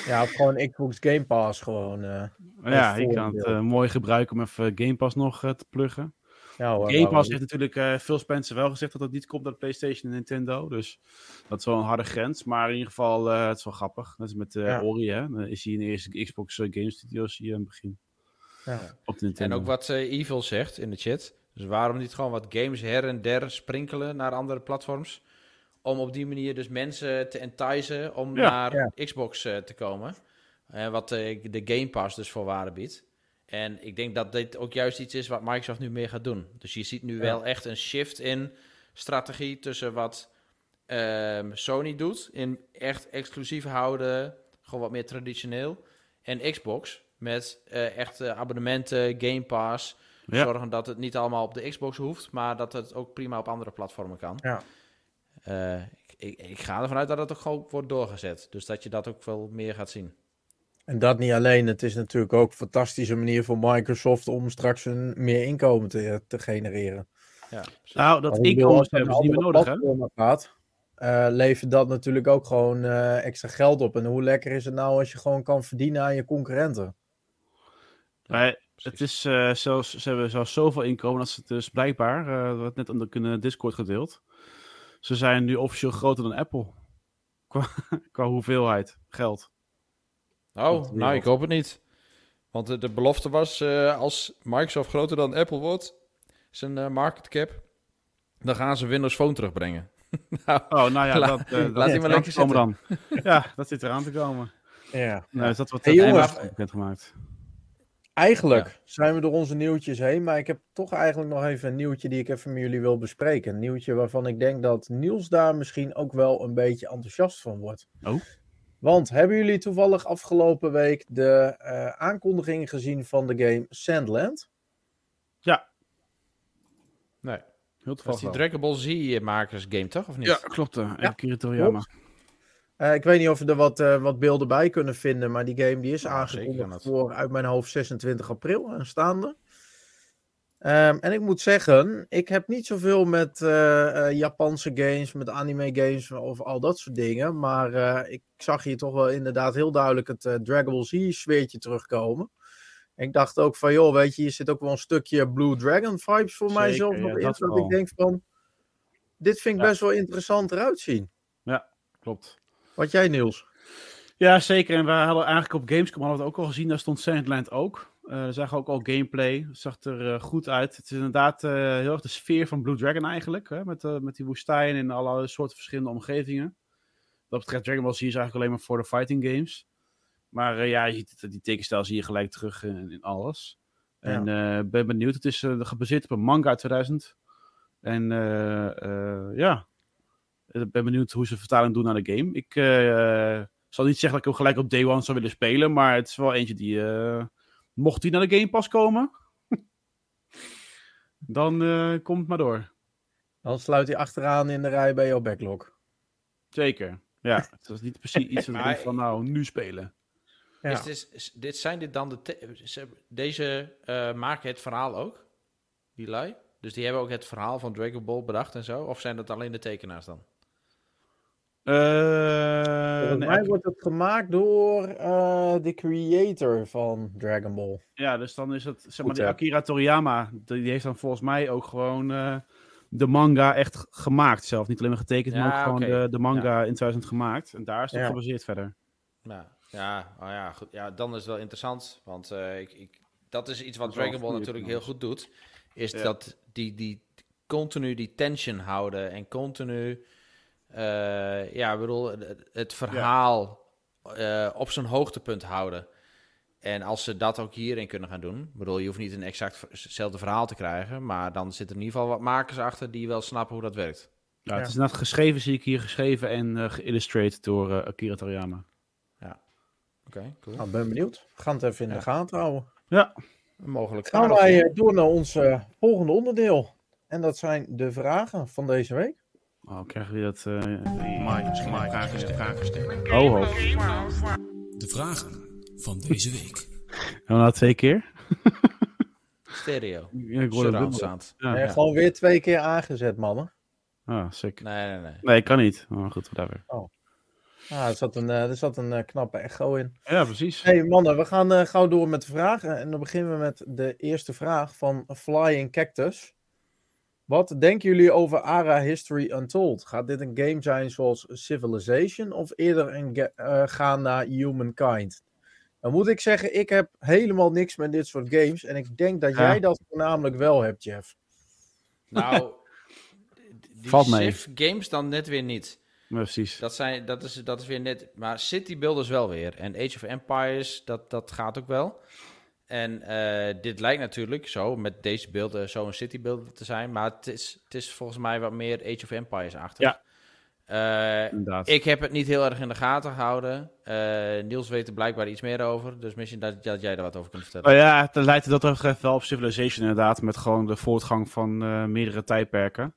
Speaker 1: Ja, of gewoon Xbox Game Pass gewoon. eh,
Speaker 4: Maar ja,
Speaker 1: Dat
Speaker 4: je kan het eh, mooi gebruiken om even Game Pass nog eh, te pluggen.
Speaker 1: ja, hoor,
Speaker 4: Game Pass heeft natuurlijk eh Phil Spencer wel gezegd dat het niet komt uit PlayStation en Nintendo. Dus dat is wel een harde grens. Maar in ieder geval, eh, het is wel grappig. Dat is met eh
Speaker 1: Ja.
Speaker 4: Ori, hè. Dan is hij in de eerste Xbox Game Studios hier aan het begin.
Speaker 1: Ja.
Speaker 4: Op de Nintendo.
Speaker 3: En ook wat Evil zegt in de chat. Dus waarom niet gewoon wat games her en der sprinkelen naar andere platforms? Om op die manier dus mensen te enticen om
Speaker 4: Ja,
Speaker 3: naar Xbox eh, te komen. Wat eh, de Game Pass dus voor waarde biedt. En ik denk dat dit ook juist iets is wat Microsoft nu meer gaat doen. Dus je ziet nu
Speaker 1: Ja.
Speaker 3: wel echt een shift in strategie tussen wat ehm, Sony doet. In echt exclusief houden, gewoon wat meer traditioneel. En Xbox met eh, echt abonnementen, Game Pass.
Speaker 4: Ja.
Speaker 3: Zorgen dat het niet allemaal op de Xbox hoeft, maar dat het ook prima op andere platformen kan.
Speaker 1: Ja.
Speaker 3: Eh, ik, ik, ik ga ervan uit dat het ook gewoon wordt doorgezet. Dus dat je dat ook wel meer gaat zien.
Speaker 1: En dat niet alleen. Het is natuurlijk ook een fantastische manier voor Microsoft om straks een meer inkomen te, te genereren.
Speaker 3: Ja,
Speaker 4: Nou, dat
Speaker 1: ik
Speaker 4: inkomen hebben ze niet meer nodig, hè?
Speaker 1: platformen Gaat, eh, levert dat natuurlijk ook gewoon eh, extra geld op. En hoe lekker is het nou als je gewoon kan verdienen aan je concurrenten?
Speaker 4: Maar het is eh, zelfs, ze hebben zelfs zoveel inkomen dat ze het dus blijkbaar, eh wat net onder de Discord gedeeld, ze zijn nu officieel groter dan Apple. Qua, <laughs> qua hoeveelheid geld.
Speaker 3: Oh, nou, ik hoop het niet. Want de, de belofte was, eh, als Microsoft groter dan Apple wordt, zijn eh, market cap, dan gaan ze Windows Phone terugbrengen. <laughs> nou,
Speaker 4: Oh, nou ja,
Speaker 3: La-
Speaker 4: dat, dat
Speaker 3: laat die
Speaker 4: zit
Speaker 3: maar
Speaker 4: eraan
Speaker 3: lekker
Speaker 4: te komen dan. Ja, dat zit eraan te komen.
Speaker 1: Ja.
Speaker 4: Nou, is dat wat
Speaker 1: Hey, jongens.
Speaker 4: gemaakt.
Speaker 1: Eigenlijk zijn we door onze nieuwtjes heen, maar ik heb toch eigenlijk nog even een nieuwtje die ik even met jullie wil bespreken. Een nieuwtje waarvan ik denk dat Niels daar misschien ook wel een beetje enthousiast van wordt.
Speaker 4: Oh.
Speaker 1: Want hebben jullie toevallig afgelopen week de eh, aankondiging gezien van de game Sandland?
Speaker 4: Ja,
Speaker 3: nee.
Speaker 4: heel
Speaker 3: Dat is
Speaker 4: toevallig
Speaker 3: die. Dragon Ball Z makers game, toch? Of niet?
Speaker 4: Ja, klopt. eh
Speaker 1: Ja,
Speaker 4: Akira Toriyama.
Speaker 1: Eh, ik weet niet of we er wat, eh, wat beelden bij kunnen vinden, maar die game die is
Speaker 3: kan
Speaker 1: aangekondigd voor uit mijn hoofd 26 april aanstaande. Ehm, en ik moet zeggen, ik heb niet zoveel met eh, eh, Japanse games, met anime games of al dat soort dingen. Maar eh, ik zag hier toch wel inderdaad heel duidelijk het eh, Dragon Ball Z sfeertje terugkomen. En ik dacht ook van, joh, weet je, hier zit ook wel een stukje Blue Dragon vibes voor mij
Speaker 4: Zeker,
Speaker 1: zelf
Speaker 4: ja,
Speaker 1: nog in.
Speaker 4: dat
Speaker 1: ik denk van, dit vind ik
Speaker 4: Ja.
Speaker 1: best wel interessant eruit zien.
Speaker 4: Klopt.
Speaker 1: Wat jij, Niels?
Speaker 4: Ja, zeker. En we hadden eigenlijk op Gamescom hadden we het ook al gezien. Daar stond Sandland ook. Eh er zag ook al gameplay. Het zag er eh, goed uit. Het is inderdaad eh, heel erg de sfeer van Blue Dragon eigenlijk. Hè? Met, met die woestijn en alle soorten verschillende omgevingen. Dat betreft Dragon Ball Z is eigenlijk alleen maar voor de fighting games. Maar ja, je ziet het, die tekenstijl zie je gelijk terug in, in alles. En eh, ben benieuwd. Het is gebaseerd op een manga uit 2000. En ja, ik ben benieuwd hoe ze vertaling doen naar de game. Ik eh, zal niet zeggen dat ik hem gelijk op day one zou willen spelen, maar het is wel eentje die, eh, mocht die naar de Game Pass komen, <laughs> dan eh, komt het maar door.
Speaker 1: Dan sluit hij achteraan in de rij bij jouw backlog.
Speaker 4: Zeker. Ja, <laughs> het was niet precies iets dat ik van nou, nu spelen.
Speaker 1: Ja.
Speaker 3: Is dit, is- dit, zijn dit dan de... deze eh, maken het verhaal ook? Die lui? Dus die hebben ook het verhaal van Dragon Ball bedacht en zo? Of zijn dat alleen de tekenaars dan?
Speaker 4: Eh,
Speaker 1: Volgens
Speaker 4: nee,
Speaker 1: mij wordt het gemaakt door eh, de creator van Dragon Ball.
Speaker 4: ja, dus dan is het, zeg maar,
Speaker 1: Goed,
Speaker 4: die? Akira Toriyama, die, die heeft dan volgens mij ook gewoon eh, de manga echt gemaakt zelf. Niet alleen maar getekend, maar ook gewoon de, de manga in 2000 gemaakt. En daar is het
Speaker 1: Ja.
Speaker 4: gebaseerd verder.
Speaker 3: Ja, ja, oh ja, goed. ja, dan is het wel interessant. Want eh, ik, ik, dat is iets wat
Speaker 4: is
Speaker 3: Dragon Ball natuurlijk heel goed doet. Is
Speaker 4: Ja.
Speaker 3: dat die, die continu die tension houden. En continu, eh, ja, ik bedoel, het, verhaal eh, op zijn hoogtepunt houden. En als ze dat ook hierin kunnen gaan doen. Ik bedoel, je hoeft niet een exact hetzelfde verhaal te krijgen. Maar dan zitten er in ieder geval wat makers achter die wel snappen hoe dat werkt.
Speaker 4: Ja,
Speaker 1: Ja.
Speaker 4: Het is net geschreven, zie ik hier, geschreven en eh geïllustreerd door eh, Akira Toriyama.
Speaker 3: Oké, cool.
Speaker 1: Nou, ben benieuwd. We gaan het even in
Speaker 3: Ja.
Speaker 1: de gaten houden.
Speaker 4: Ja,
Speaker 3: Mogelijk.
Speaker 1: Gaan wij door naar ons volgende onderdeel. En dat zijn de vragen van deze week.
Speaker 4: Oh, krijgen we dat... eh
Speaker 5: Mike, stellen.
Speaker 4: oh, ho.
Speaker 6: De vragen van deze week.
Speaker 4: En dan nou twee keer?
Speaker 3: Stereo. <laughs>
Speaker 4: Ja, ik hoorde het
Speaker 3: Surround
Speaker 4: dubbel.
Speaker 3: sound.
Speaker 4: Ja.
Speaker 1: Gewoon weer twee keer aangezet, mannen.
Speaker 4: Ah, sick.
Speaker 3: Nee, nee, nee.
Speaker 4: Nee, kan niet. Oh, goed, whatever.
Speaker 1: Ah, er zat een, eh, er zat een eh, knappe echo in.
Speaker 4: Ja, precies.
Speaker 1: Hey mannen, we gaan eh, gauw door met de vragen. En dan beginnen we met de eerste vraag van Flying Cactus. Wat denken jullie over ARA History Untold? Gaat dit een game zijn zoals Civilization of eerder een eh, gaan naar Humankind? Dan moet ik zeggen, ik heb helemaal niks met dit soort games. En ik denk dat
Speaker 4: Ja.
Speaker 1: jij dat voornamelijk wel hebt, Jeff. <laughs>
Speaker 3: Nou, <laughs> die
Speaker 4: Valt mee.
Speaker 3: Games dan net weer niet.
Speaker 4: Precies.
Speaker 3: Dat, zijn, dat, is, dat is weer net... Maar City Builders wel weer. En Age of Empires, dat, dat gaat ook wel. En eh, dit lijkt natuurlijk zo, met deze beelden, zo een City Builder te zijn. Maar het is, het is volgens mij wat meer Age of Empires achter.
Speaker 4: Ja.
Speaker 3: Eh,
Speaker 4: Inderdaad.
Speaker 3: ik heb het niet heel erg in de gaten gehouden. Eh, Niels weet er blijkbaar iets meer over. Dus misschien dat, dat jij er wat over kunt vertellen.
Speaker 4: Nou ja, het lijkt dat er betreft wel op Civilization inderdaad, met gewoon de voortgang van eh, meerdere tijdperken.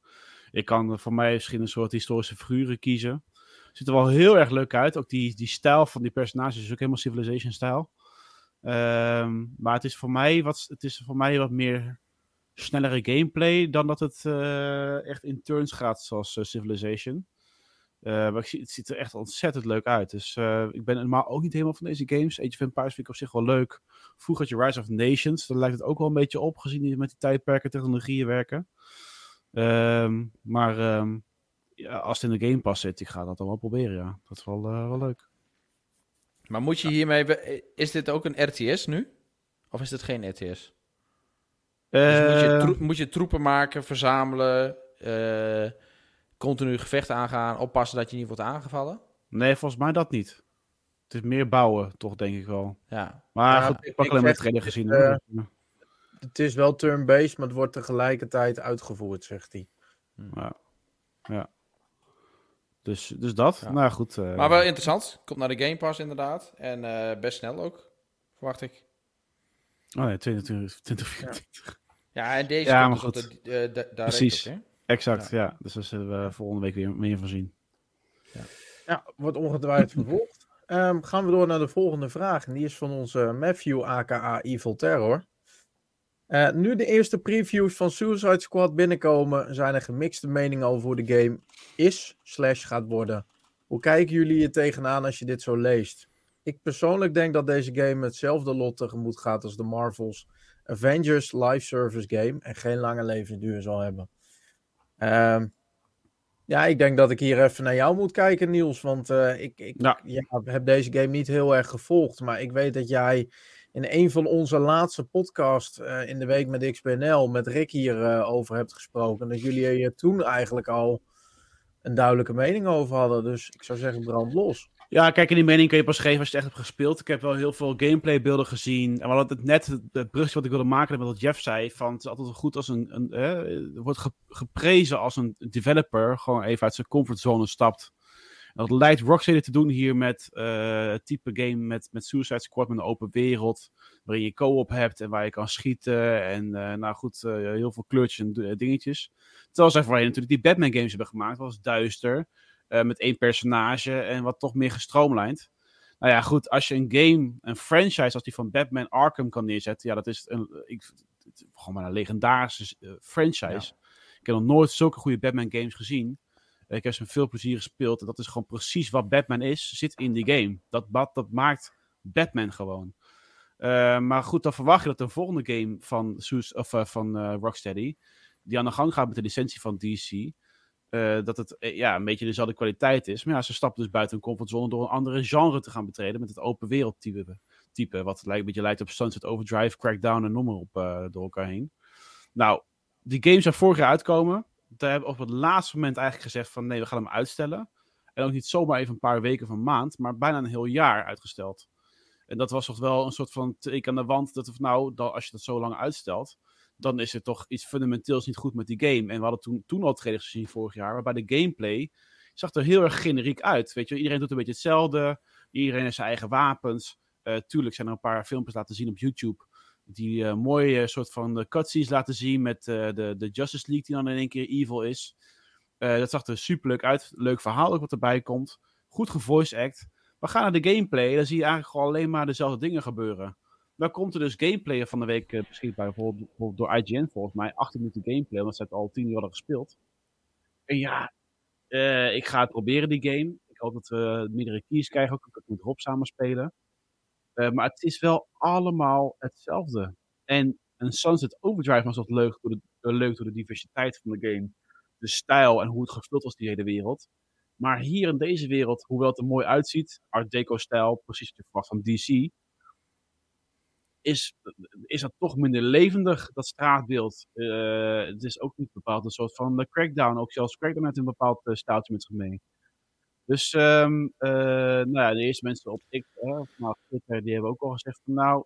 Speaker 4: Ik kan voor mij misschien een soort historische figuren kiezen. Ziet er wel heel erg leuk uit. Ook die, die stijl van die personages is ook helemaal Civilization-stijl. Ehm, maar het is, voor mij wat, het is voor mij wat meer snellere gameplay dan dat het eh, echt in turns gaat zoals eh, Civilization. Eh, maar ik het ziet er echt ontzettend leuk uit. Dus ik ben helemaal ook niet helemaal van deze games. Age of Empires vind op zich wel leuk. Vroeger had je Rise of Nations. Daar lijkt het ook wel een beetje op, gezien die met die tijdperken technologieën werken. Ehm, maar ehm, ja, als het in de Game Pass zit, ik ga dat dan wel proberen, ja. Dat is wel, wel leuk.
Speaker 3: Maar moet je hiermee... Is dit ook een RTS nu? Of is dit geen RTS? Dus moet, je
Speaker 4: Eh,
Speaker 3: moet je troepen maken, verzamelen, eh, continu gevechten aangaan, oppassen dat je niet wordt aangevallen?
Speaker 4: nee, volgens mij dat niet. Het is meer bouwen, toch, denk ik wel.
Speaker 3: Ja.
Speaker 4: Maar
Speaker 1: Ja,
Speaker 4: goed, ik pak alleen maar trailer gezien.
Speaker 1: Het is wel turn-based, maar het wordt tegelijkertijd uitgevoerd, zegt hij.
Speaker 4: ja. ja. Dus, dus dat.
Speaker 3: Ja.
Speaker 4: Nou goed. eh,
Speaker 3: Maar wel interessant. Komt naar de Game Pass inderdaad. En eh, best snel ook, verwacht ik.
Speaker 4: Oh nee, 20, 2024.
Speaker 3: Ja, en deze
Speaker 4: Ja,
Speaker 3: komt
Speaker 4: maar
Speaker 3: dus
Speaker 4: goed.
Speaker 3: op de, eh,
Speaker 4: Precies.
Speaker 3: ook?
Speaker 4: Exact, ja. Dus daar zullen we volgende week weer meer van zien.
Speaker 1: Ja, wordt ongetwijfeld vervolgd. Ehm, gaan we door naar de volgende vraag. En die is van onze Matthew, aka Evil Terror. Eh, nu de eerste previews van Suicide Squad binnenkomen, zijn er gemixte meningen over hoe de game is slash gaat worden. Hoe kijken jullie er tegenaan als je dit zo leest? Ik persoonlijk denk dat deze game hetzelfde lot tegemoet gaat als de Marvel's Avengers live service game en geen lange levensduur zal hebben. Ehm, ja, ik denk dat ik hier even naar jou moet kijken, Niels. Want eh, ik, ik
Speaker 4: ja,
Speaker 1: heb deze game niet heel erg gevolgd. Maar ik weet dat jij in een van onze laatste podcasts eh, in de week met XBNL met Rick hierover over hebt gesproken. Dat jullie er toen eigenlijk al een duidelijke mening over hadden. Dus ik zou zeggen, brand los.
Speaker 4: Ja, kijk, in die mening kun je pas geven als je het echt hebt gespeeld. Ik heb wel heel veel gameplaybeelden gezien. En we hadden het net, het, brugje wat ik wilde maken, met wat Jeff zei, van het is altijd goed als een, een wordt ge- geprezen als een developer gewoon even uit zijn comfortzone stapt. En dat lijkt Rocksteady te doen hier met eh, het type game met, met Suicide Squad, met een open wereld, waarin je co-op hebt en waar je kan schieten en eh, nou goed, eh, heel veel kleurtjes en dingetjes. Terwijl zij voorheen natuurlijk die Batman games hebben gemaakt, dat was duister. Met één personage en wat toch meer gestroomlijnd. Nou ja, goed, als je een game, een franchise als die van Batman Arkham kan neerzetten, ja, dat is een, ik, gewoon maar een legendarische franchise. Ik heb nog nooit zulke goede Batman games gezien. Ik heb ze veel plezier gespeeld. En dat is gewoon precies wat Batman is. Zit in die game. Dat, dat, dat maakt Batman gewoon. Eh, maar goed, dan verwacht je dat de volgende game van, Suus- of, eh, van eh, Rocksteady, die aan de gang gaat met de licentie van DC, dat het ja, een beetje dezelfde kwaliteit is. Maar ja, ze stappen dus buiten hun comfortzone door een andere genre te gaan betreden met het open wereld type. type wat lijkt, een beetje lijkt op Sunset Overdrive, Crackdown en noem maar op door elkaar heen. Nou, die games zou vorig jaar uitkomen. Daar hebben we op het laatste moment eigenlijk gezegd van nee, we gaan hem uitstellen. En ook niet zomaar even een paar weken of een maand, maar bijna een heel jaar uitgesteld. En dat was toch wel een soort van teken aan de wand. Dat of nou, dan, als je dat zo lang uitstelt, dan is er toch iets fundamenteels niet goed met die game. En we hadden toen, toen al trailers gezien vorig jaar, waarbij de gameplay zag er heel erg generiek uit. Weet je, iedereen doet een beetje hetzelfde. Iedereen heeft zijn eigen wapens. Eh, tuurlijk zijn er een paar filmpjes laten zien op YouTube. Die eh, mooie soort van eh, cutscenes laten zien met eh, de, de Justice League die dan in één keer evil is. Eh, dat zag er super leuk uit. Leuk verhaal ook wat erbij komt. Goed gevoice act. Maar ga naar de gameplay, dan zie je eigenlijk gewoon alleen maar dezelfde dingen gebeuren. Dan komt er dus gameplay van de week eh, beschikbaar, bijvoorbeeld, bijvoorbeeld door IGN volgens mij. 18 minuten gameplay, omdat ze het al 10 uur hadden gespeeld. En ja, eh, ik ga het proberen, die game. Ik hoop dat we meerdere keys krijgen, ook ik kan het met Rob samen spelen. Eh, maar het is wel allemaal hetzelfde. En een Sunset Overdrive was wat leuk door, de, eh, leuk door de diversiteit van de game. De stijl en hoe het gevuld was, die hele wereld. Maar hier in deze wereld, hoewel het er mooi uitziet, Art Deco-stijl, precies wat van DC, is, is dat toch minder levendig, dat straatbeeld. Eh, het is ook niet bepaald een soort van eh, crackdown. Ook zelfs crackdown heeft een bepaald uh, met zich mee. Dus, ehm, eh, nou ja, de eerste mensen op ik, of nou, Twitter, die hebben ook al gezegd van, nou,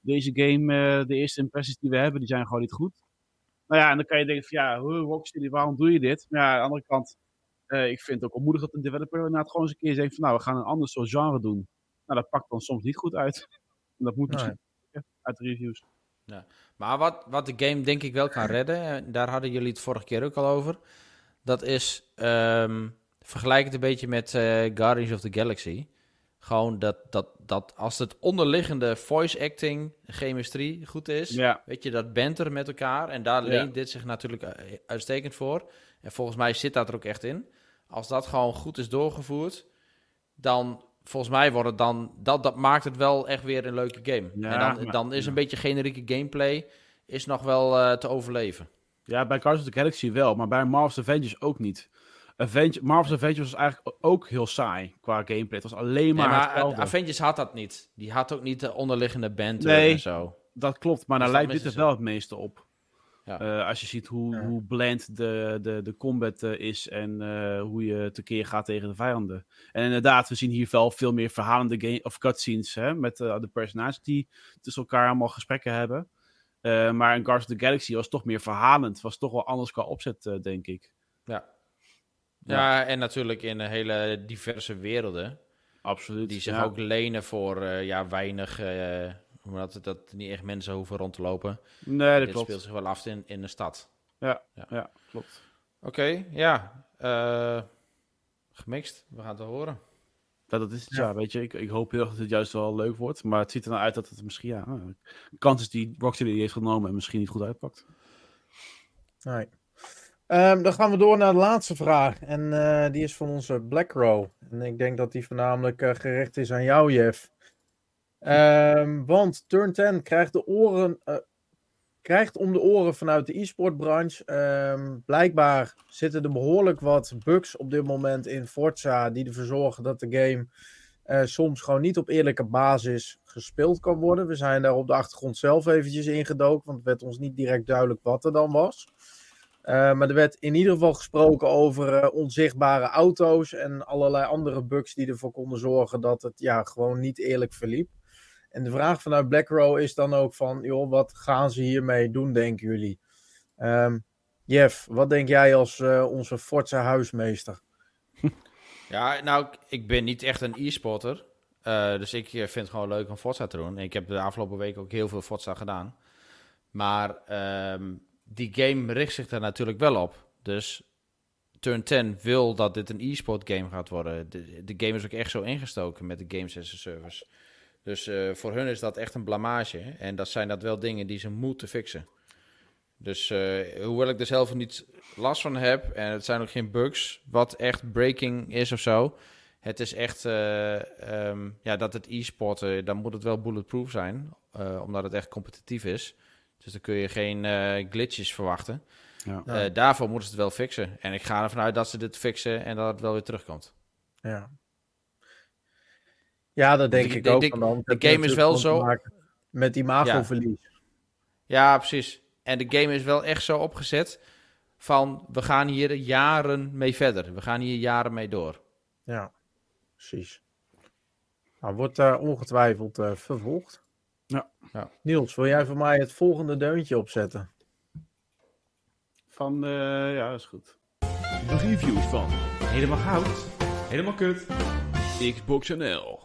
Speaker 4: deze game, eh, de eerste impressies die we hebben, die zijn gewoon niet goed. Nou ja, en dan kan je denken van, ja, hoe, Rocksteady, waarom doe je dit? Maar ja, aan de andere kant, eh, ik vind het ook onmoedig dat een developer inderdaad gewoon eens een keer zegt van, nou, we gaan een ander soort genre doen. Nou, dat pakt dan soms niet goed uit. En <laughs> dat moet misschien uit de reviews.
Speaker 3: Maar wat, wat de game denk ik wel kan redden, en daar hadden jullie het vorige keer ook al over. Dat is, ehm, vergelijk het een beetje met eh, Guardians of the Galaxy. Gewoon dat, dat, dat als het onderliggende voice acting, chemistrie goed is,
Speaker 4: Ja,
Speaker 3: weet je, dat banter met elkaar. En daar
Speaker 4: Ja.
Speaker 3: leent dit zich natuurlijk eh, uitstekend voor. En volgens mij zit dat er ook echt in. Als dat gewoon goed is doorgevoerd, dan volgens mij wordt het dan, dat, dat maakt het wel echt weer een leuke game.
Speaker 4: Ja,
Speaker 3: en dan,
Speaker 4: maar-
Speaker 3: dan is een beetje generieke gameplay is nog wel eh, te overleven.
Speaker 4: Ja, bij Guardians of the Galaxy wel, maar bij Marvel's Avengers ook niet. Marvel's Avengers was eigenlijk ook heel saai qua gameplay. Het was alleen maar,
Speaker 3: Nee, maar
Speaker 4: hetzelfde.
Speaker 3: Avengers had dat niet. Die had ook niet de onderliggende band
Speaker 4: Nee.
Speaker 3: en zo.
Speaker 4: Dat klopt, maar
Speaker 3: Dus
Speaker 4: daar lijkt dit er wel het meeste op.
Speaker 3: Ja.
Speaker 4: Eh, als je ziet hoe,
Speaker 1: Ja.
Speaker 4: hoe bland de, de, de combat eh, is en eh, hoe je tekeer gaat tegen de vijanden. En inderdaad, we zien hier wel veel meer verhalende game, of cutscenes hè, met eh, de personages die tussen elkaar allemaal gesprekken hebben. Eh, maar in Guardians of the Galaxy was toch meer verhalend. Was toch wel anders qua opzet, eh, denk ik.
Speaker 3: Ja. ja, en natuurlijk in een hele diverse werelden.
Speaker 4: Absoluut.
Speaker 3: Die zich
Speaker 4: ja.
Speaker 3: ook lenen voor eh, ja, weinig. eh omdat dat niet echt mensen hoeven rond te lopen.
Speaker 4: Nee, dat
Speaker 3: Dit
Speaker 4: klopt.
Speaker 3: speelt zich wel af in, in de stad.
Speaker 4: Ja, klopt.
Speaker 3: Oké, ja. eh, gemixt. We gaan het wel horen.
Speaker 4: Ja, dat is het,
Speaker 1: Ja.
Speaker 4: ja. weet je. Ik, ik hoop heel erg dat het juist wel leuk wordt. Maar het ziet er nou uit dat het misschien, ja, een kans is die Rocksteady heeft genomen en misschien niet goed uitpakt.
Speaker 1: Nee. Ehm, dan gaan we door naar de laatste vraag. En eh, die is van onze Black Row. En ik denk dat die voornamelijk eh, gericht is aan jou, Jeff. Ehm, want Turn 10 krijgt, de oren, eh, krijgt om de oren vanuit de e-sportbranche. Ehm, blijkbaar zitten er behoorlijk wat bugs op dit moment in Forza. Die ervoor zorgen dat de game soms gewoon niet op eerlijke basis gespeeld kan worden. We zijn daar op de achtergrond zelf eventjes ingedoken. Want het werd ons niet direct duidelijk wat er dan was. Eh, maar er werd in ieder geval gesproken over eh, onzichtbare auto's en allerlei andere bugs die ervoor konden zorgen dat het ja, gewoon niet eerlijk verliep. En de vraag vanuit BlackRow is dan ook van, joh, wat gaan ze hiermee doen, denken jullie? Ehm, Jeff, wat denk jij als eh, onze Forza huismeester? <laughs>
Speaker 3: Ja, nou, ik- ben niet echt een e-sporter. Dus ik vind het gewoon leuk om Forza te doen. En ik heb de afgelopen week ook heel veel Forza gedaan. Maar ehm, die game richt zich daar natuurlijk wel op. Dus Turn 10 wil dat dit een e-sport game gaat worden. De, de game is ook echt zo ingestoken met de Games as Service. Dus eh, voor hun is dat echt een blamage. En dat zijn dat wel dingen die ze moeten fixen. Dus eh, hoewel ik er zelf niet last van heb, en het zijn ook geen bugs, wat echt breaking is of zo. Het is echt, eh, ehm, ja, dat het e-sporten, dan moet het wel bulletproof zijn, omdat het echt competitief is. Dus dan kun je geen eh, glitches verwachten.
Speaker 4: Ja.
Speaker 1: Ja.
Speaker 3: Eh, daarvoor moeten ze het wel fixen. En ik ga ervan uit dat ze dit fixen en dat het wel weer terugkomt.
Speaker 1: Ja. Ja, dat denk
Speaker 3: De-
Speaker 1: ik
Speaker 3: de-
Speaker 1: ook.
Speaker 3: de- game is wel zo-
Speaker 1: Met imagoverlies.
Speaker 3: Ja, precies. En de game is wel echt zo opgezet van, we gaan hier jaren mee verder. We gaan hier jaren mee door.
Speaker 1: Ja, precies. Nou, wordt eh, ongetwijfeld eh, vervolgd.
Speaker 4: Ja.
Speaker 3: Ja.
Speaker 1: Niels, wil jij voor mij het volgende deuntje opzetten?
Speaker 4: Van, eh, ja, dat is goed.
Speaker 7: De reviews van Helemaal Goud, Helemaal Kut, Xbox NL.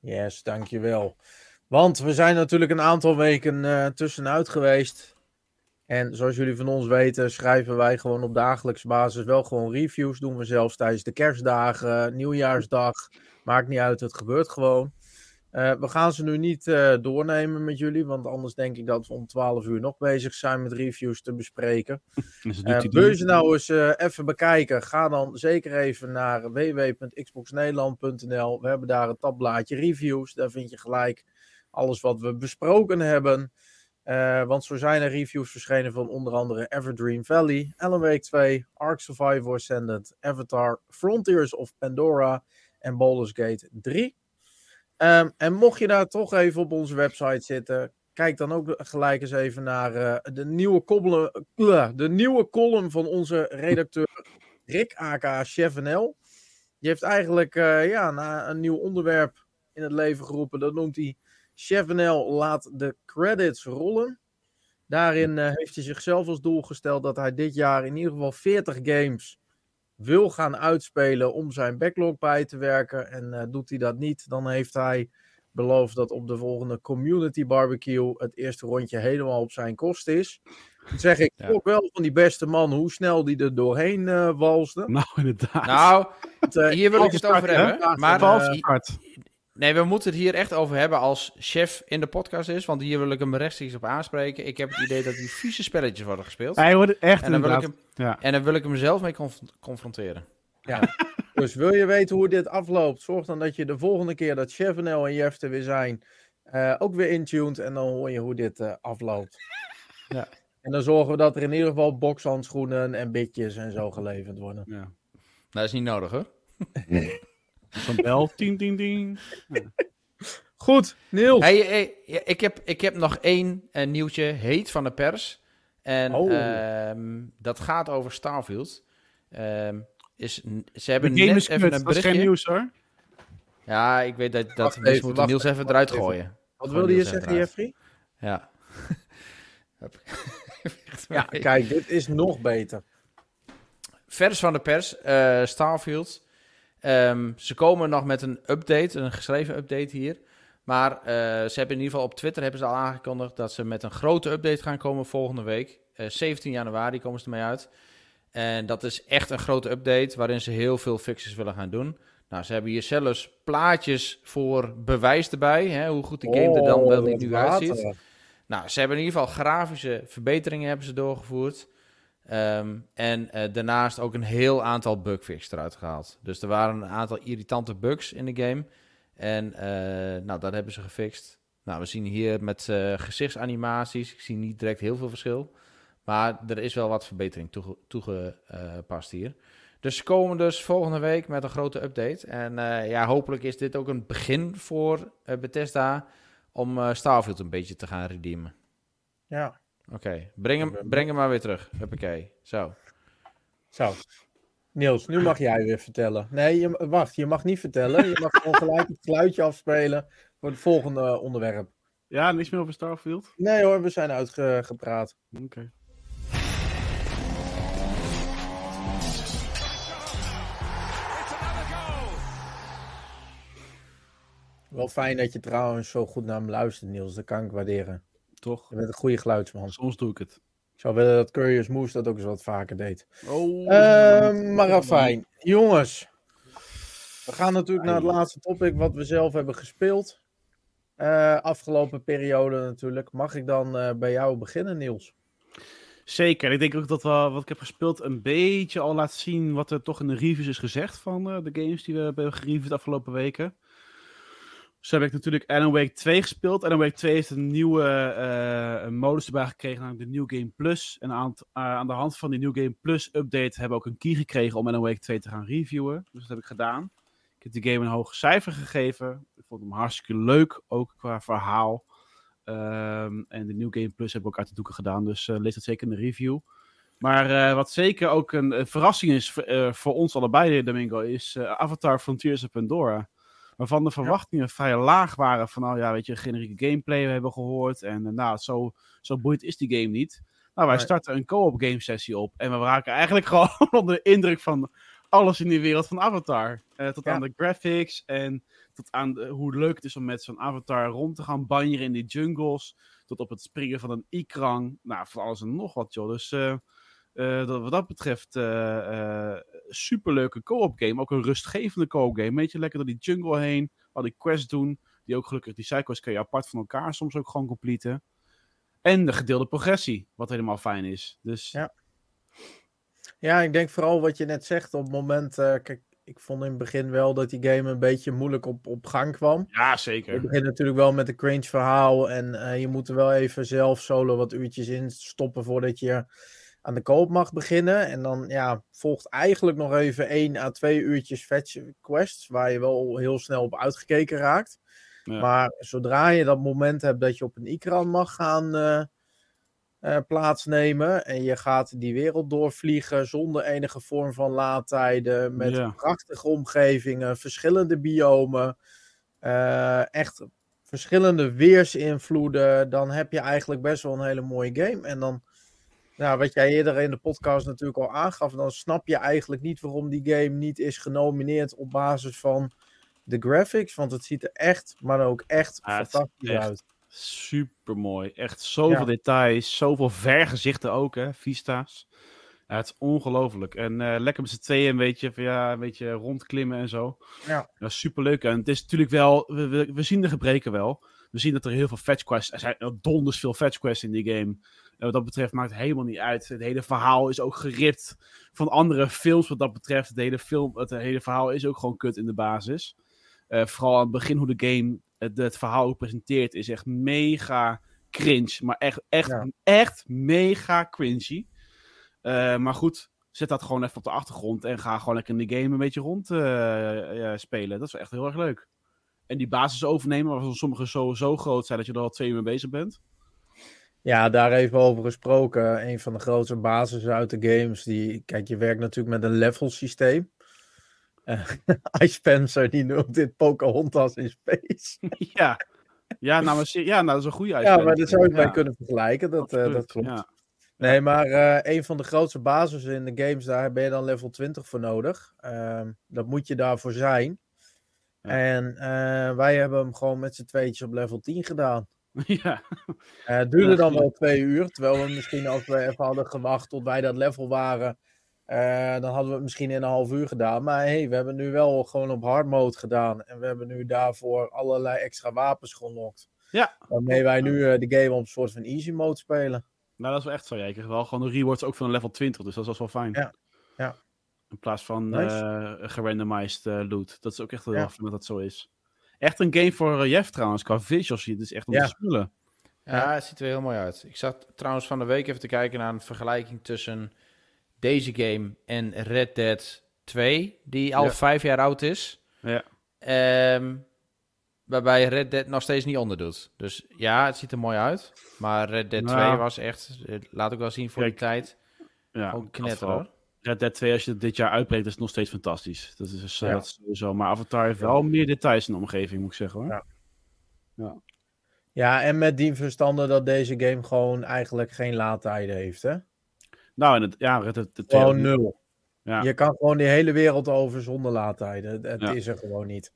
Speaker 1: Yes, dankjewel. Want we zijn natuurlijk een aantal weken eh, tussenuit geweest. En zoals jullie van ons weten, schrijven wij gewoon op dagelijkse basis wel gewoon reviews. Doen we zelfs tijdens de kerstdagen, nieuwjaarsdag. Maakt niet uit, het gebeurt gewoon. Eh, we gaan ze nu niet eh, doornemen met jullie, want anders denk ik dat we om 12 uur nog bezig zijn met reviews te bespreken. <laughs>
Speaker 4: Het
Speaker 1: Eh, wil je ze nou eens even bekijken? Ga dan zeker even naar www.xboxnederland.nl. We hebben daar een tabblaadje reviews. Daar vind je gelijk alles wat we besproken hebben. Want zo zijn er reviews verschenen van onder andere Everdream Valley, Alan Wake 2, Ark Survivor Ascendant, Avatar, Frontiers of Pandora en Baldur's Gate 3. Ehm, en mocht je daar toch even op onze website zitten, kijk dan ook gelijk eens even naar eh, de, nieuwe column, de nieuwe column van onze redacteur Rick aka Chef NL. Die heeft eigenlijk eh, ja, na een nieuw onderwerp in het leven geroepen. Dat noemt hij Chef NL laat de credits rollen. Daarin eh, heeft hij zichzelf als doel gesteld dat hij dit jaar in ieder geval 40 games wil gaan uitspelen om zijn backlog bij te werken. En eh, doet hij dat niet, dan heeft hij beloofd dat op de volgende Community Barbecue het eerste rondje helemaal op zijn kost is. Dan zeg ik
Speaker 3: Ja.
Speaker 1: ook wel van die beste man hoe snel die er doorheen eh walsde.
Speaker 4: Nou, inderdaad.
Speaker 3: Nou,
Speaker 1: eh,
Speaker 3: hier wil ik het over
Speaker 4: hè?
Speaker 3: hebben. Maar
Speaker 4: start.
Speaker 3: Nee, we moeten het hier echt over hebben als chef in de podcast is. Want hier wil ik hem rechtstreeks op aanspreken. Ik heb het idee dat die vieze spelletjes worden gespeeld.
Speaker 4: Hij wordt echt
Speaker 3: En dan, wil ik hem,
Speaker 4: Ja.
Speaker 3: en dan wil ik hem zelf mee conf- confronteren. <laughs>
Speaker 1: Dus wil je weten hoe dit afloopt, zorg dan dat je de volgende keer dat Chef NL en Jeff er weer zijn, eh, ook weer intuned en dan hoor je hoe dit eh, afloopt.
Speaker 3: Ja.
Speaker 1: En dan zorgen we dat er in ieder geval bokshandschoenen en bitjes en zo geleverd worden.
Speaker 4: ja.
Speaker 3: Nou, dat is niet nodig hoor.
Speaker 4: Zo'n bel, tien, tien, tien.
Speaker 1: Goed, Niels.
Speaker 3: Hey, hey, ik, heb, ik heb nog één eh, nieuwtje heet van de pers. En
Speaker 1: Oh.
Speaker 3: ehm, dat gaat over Starfield. Ehm, is, ze hebben net
Speaker 4: is
Speaker 3: even
Speaker 4: kut,
Speaker 3: een
Speaker 4: dat is geen
Speaker 3: berichtje.
Speaker 4: nieuws hoor.
Speaker 3: Ja, ik weet dat, dat we
Speaker 1: even,
Speaker 3: moeten
Speaker 1: wacht
Speaker 3: Niels
Speaker 1: even,
Speaker 3: eruit
Speaker 1: even.
Speaker 3: gooien.
Speaker 1: Wat
Speaker 3: Gewoon
Speaker 1: wilde je zeggen. Jeffrey?
Speaker 3: Ja. <laughs>
Speaker 1: Ja, kijk, dit is nog beter.
Speaker 3: Vers van de pers, eh, Starfield. Ehm, ze komen nog met een update, een geschreven update hier. Maar eh, ze hebben in ieder geval op Twitter hebben ze al aangekondigd dat ze met een grote update gaan komen volgende week. Eh, 17 januari komen ze ermee uit. En dat is echt een grote update waarin ze heel veel fixes willen gaan doen. Nou, ze hebben hier zelfs plaatjes voor bewijs erbij, hè, hoe goed de game er dan
Speaker 1: Oh,
Speaker 3: wel
Speaker 1: dat
Speaker 3: niet nu uitziet. Nou, ze hebben in ieder geval grafische verbeteringen hebben ze doorgevoerd. Ehm, en eh, daarnaast ook een heel aantal bugfixes eruit gehaald. Dus er waren een aantal irritante bugs in de game. En eh, nou, dat hebben ze gefixt. Nou, we zien hier met eh, gezichtsanimaties. Ik zie niet direct heel veel verschil. Maar er is wel wat verbetering toege- toegepast hier. Dus ze komen dus volgende week met een grote update. En ja, hopelijk is dit ook een begin voor Bethesda om Starfield een beetje te gaan redeemen.
Speaker 1: Ja,
Speaker 3: Oké, breng, hem, breng hem maar weer terug. Huppakee, zo.
Speaker 1: zo. Niels, nu mag jij weer vertellen. Nee, je, wacht, je mag niet vertellen. Je mag gewoon gelijk het geluidje afspelen voor het volgende onderwerp.
Speaker 4: Ja, niks meer over Starfield.
Speaker 1: Nee hoor, we zijn uitgepraat.
Speaker 4: Oké.
Speaker 1: Wel fijn dat je trouwens zo goed naar me luistert, Niels. Dat kan ik waarderen.
Speaker 4: Toch?
Speaker 1: Je bent een goede geluidsman.
Speaker 4: Soms doe ik het.
Speaker 1: Ik zou willen dat Curious Moose dat ook eens wat vaker deed.
Speaker 4: Oh.
Speaker 1: Ehm maar afijn. Jongens. We gaan natuurlijk naar het laatste topic wat we zelf hebben gespeeld. Eh, afgelopen periode natuurlijk. Mag ik dan eh, bij jou beginnen, Niels?
Speaker 4: Zeker. Ik denk ook dat wel, wat ik heb gespeeld een beetje al laat zien wat er toch in de reviews is gezegd van eh, de games die we hebben gereviewd de afgelopen weken. Zo heb ik natuurlijk Alan Wake 2 gespeeld. Alan Wake 2 heeft een nieuwe eh, modus erbij gekregen, namelijk de New Game Plus. En aan, eh, aan de hand van die New Game Plus update hebben we ook een key gekregen om Alan Wake 2 te gaan reviewen. Dus dat heb ik gedaan. Ik heb de game een hoog cijfer gegeven. Ik vond hem hartstikke leuk, ook qua verhaal. Ehm, en de New Game Plus heb ik ook uit de doeken gedaan, dus eh, lees dat zeker in de review. Maar wat zeker ook een, verrassing is voor- ons allebei, Domingo, is Avatar Frontiers of Pandora. Waarvan de verwachtingen vrij laag waren van, nou ja, weet je, generieke gameplay we hebben gehoord. En eh, nou, zo, zo boeiend is die game niet. Nou, wij starten een co-op game sessie op. En we raken eigenlijk <laughs> gewoon onder de indruk van alles in die wereld van Avatar. Eh, tot
Speaker 1: Ja.
Speaker 4: aan de graphics en tot aan de- hoe leuk het is om met zo'n avatar rond te gaan banjeren in die jungles. Tot op het springen van een ikrang. Nou, van alles en nog wat, joh. Dus eh, eh, dat, wat dat betreft, eh eh superleuke co-op game. Ook een rustgevende co-op game. Weet je, lekker door die jungle heen. Al die quests doen. Die ook gelukkig, die sidequests kun je apart van elkaar soms ook gewoon completen. En de gedeelde progressie, wat helemaal fijn is. Dus
Speaker 1: Ja. Ja, ik denk vooral wat je net zegt. Op het moment, kijk, ik vond in het begin wel dat die game een beetje moeilijk op, op gang kwam.
Speaker 4: ja,
Speaker 1: Je
Speaker 4: zeker.
Speaker 1: begint natuurlijk wel met een cringe verhaal. En je moet er wel even zelf solo wat uurtjes in stoppen voordat je aan de koop mag beginnen. En dan ja, volgt eigenlijk nog even 1 à 2 uurtjes fetch quests. Waar je wel heel snel op uitgekeken raakt.
Speaker 4: Ja.
Speaker 1: Maar zodra je dat moment hebt dat je op een ikran mag gaan eh, eh, plaatsnemen. En je gaat die wereld doorvliegen zonder enige vorm van laadtijden. Met
Speaker 4: Ja.
Speaker 1: prachtige omgevingen, verschillende biomen. eh, echt verschillende weersinvloeden. Dan heb je eigenlijk best wel een hele mooie game. En dan, nou, wat jij eerder in de podcast natuurlijk al aangaf. Dan snap je eigenlijk niet waarom die game niet is genomineerd op basis van de graphics. Want het ziet er echt, maar ook echt fantastisch
Speaker 4: echt
Speaker 1: uit.
Speaker 4: Super mooi. Echt zoveel
Speaker 1: Ja.
Speaker 4: details. Zoveel vergezichten ook, hè? Vista's. Ja, het is ongelooflijk. En eh, lekker met z'n tweeën een beetje, van, ja, een beetje rondklimmen en zo.
Speaker 1: Ja.
Speaker 4: super leuk. En het is natuurlijk wel, we, we, we zien de gebreken wel. We zien dat er heel veel fetch quests, er zijn er donders veel fetch quests in die game. En wat dat betreft maakt het helemaal niet uit. Het hele verhaal is ook geript van andere films wat dat betreft. Het hele, film, het hele verhaal is ook gewoon kut in de basis. Eh, vooral aan het begin hoe de game het, het verhaal ook presenteert is echt mega cringe. Maar echt, echt,
Speaker 1: Ja.
Speaker 4: echt mega cringy. Eh, maar goed, zet dat gewoon even op de achtergrond en ga gewoon lekker in de game een beetje rond eh, spelen. Dat is echt heel erg leuk. En die basis overnemen, waarvan sommige zo, zo groot zijn dat je er al twee uur mee bezig bent.
Speaker 1: Ja, daar even over gesproken. Een van de grootste bases uit de games. Die, kijk, je werkt natuurlijk met een level systeem. Eh <laughs> Ice Spencer die noemt dit Pocahontas in space. <laughs>
Speaker 4: ja. Ja, nou, maar, ja, nou, dat is een goede
Speaker 1: Ja,
Speaker 4: uitspraak.
Speaker 1: maar daar zou je het
Speaker 4: Ja,
Speaker 1: bij kunnen vergelijken. Dat, eh, dat klopt.
Speaker 4: ja.
Speaker 1: Nee, maar eh, een van de grootste bases in de games, daar ben je dan level 20 voor nodig. Ehm, dat moet je daarvoor zijn.
Speaker 4: Ja.
Speaker 1: En eh, wij hebben hem gewoon met z'n tweetjes op level 10 gedaan. <laughs>
Speaker 4: ja.
Speaker 1: Eh, het duurde
Speaker 4: Ja,
Speaker 1: dan wel twee uur. Terwijl we misschien als we even hadden gewacht tot wij dat level waren. eh, dan hadden we het misschien in een half uur gedaan. Maar hey, we hebben nu wel gewoon op hard mode gedaan. En we hebben nu daarvoor allerlei extra wapens gelokt.
Speaker 4: Ja.
Speaker 1: Waarmee wij nu de game op een soort van easy mode spelen.
Speaker 4: Nou, dat is wel echt zo. Ja, je krijgt wel gewoon de rewards ook van een level 20, dus dat is wel fijn.
Speaker 1: Ja, ja.
Speaker 4: In plaats van
Speaker 1: Nice.
Speaker 4: eh, gerandomized eh, loot. Dat is ook echt heel
Speaker 1: Ja.
Speaker 4: dat dat zo is. Echt een game voor eh, Jeff trouwens, qua visuals. Het is echt om
Speaker 1: Ja.
Speaker 4: te spullen.
Speaker 3: Ja, het ziet er heel mooi uit. Ik zat trouwens van de week even te kijken naar een vergelijking tussen deze game en Red Dead 2, die al
Speaker 4: Ja.
Speaker 3: vijf jaar oud is.
Speaker 4: Ja.
Speaker 3: Ehm, waarbij Red Dead nog steeds niet onderdoet. Dus ja, het ziet er mooi uit. Maar Red Dead
Speaker 4: Nou.
Speaker 3: 2 was echt, laat ik wel zien voor
Speaker 4: Kijk,
Speaker 3: die tijd,
Speaker 4: Ja,
Speaker 3: ook knetter hoor.
Speaker 4: Red Dead 2, als je het dit jaar uitbreekt, is het nog steeds fantastisch. Dat is, dus, eh,
Speaker 1: Ja.
Speaker 4: dat is sowieso. Maar Avatar heeft wel meer details in de omgeving, moet ik zeggen hoor.
Speaker 1: Ja. Ja, en met die verstande dat deze game gewoon eigenlijk geen laadtijden heeft. Hè?
Speaker 4: Nou, en het, ja, Red Dead de 2
Speaker 1: Gewoon nul.
Speaker 4: Ja.
Speaker 1: Je kan gewoon die hele wereld over zonder laadtijden. Het,
Speaker 4: Ja.
Speaker 1: is er gewoon niet.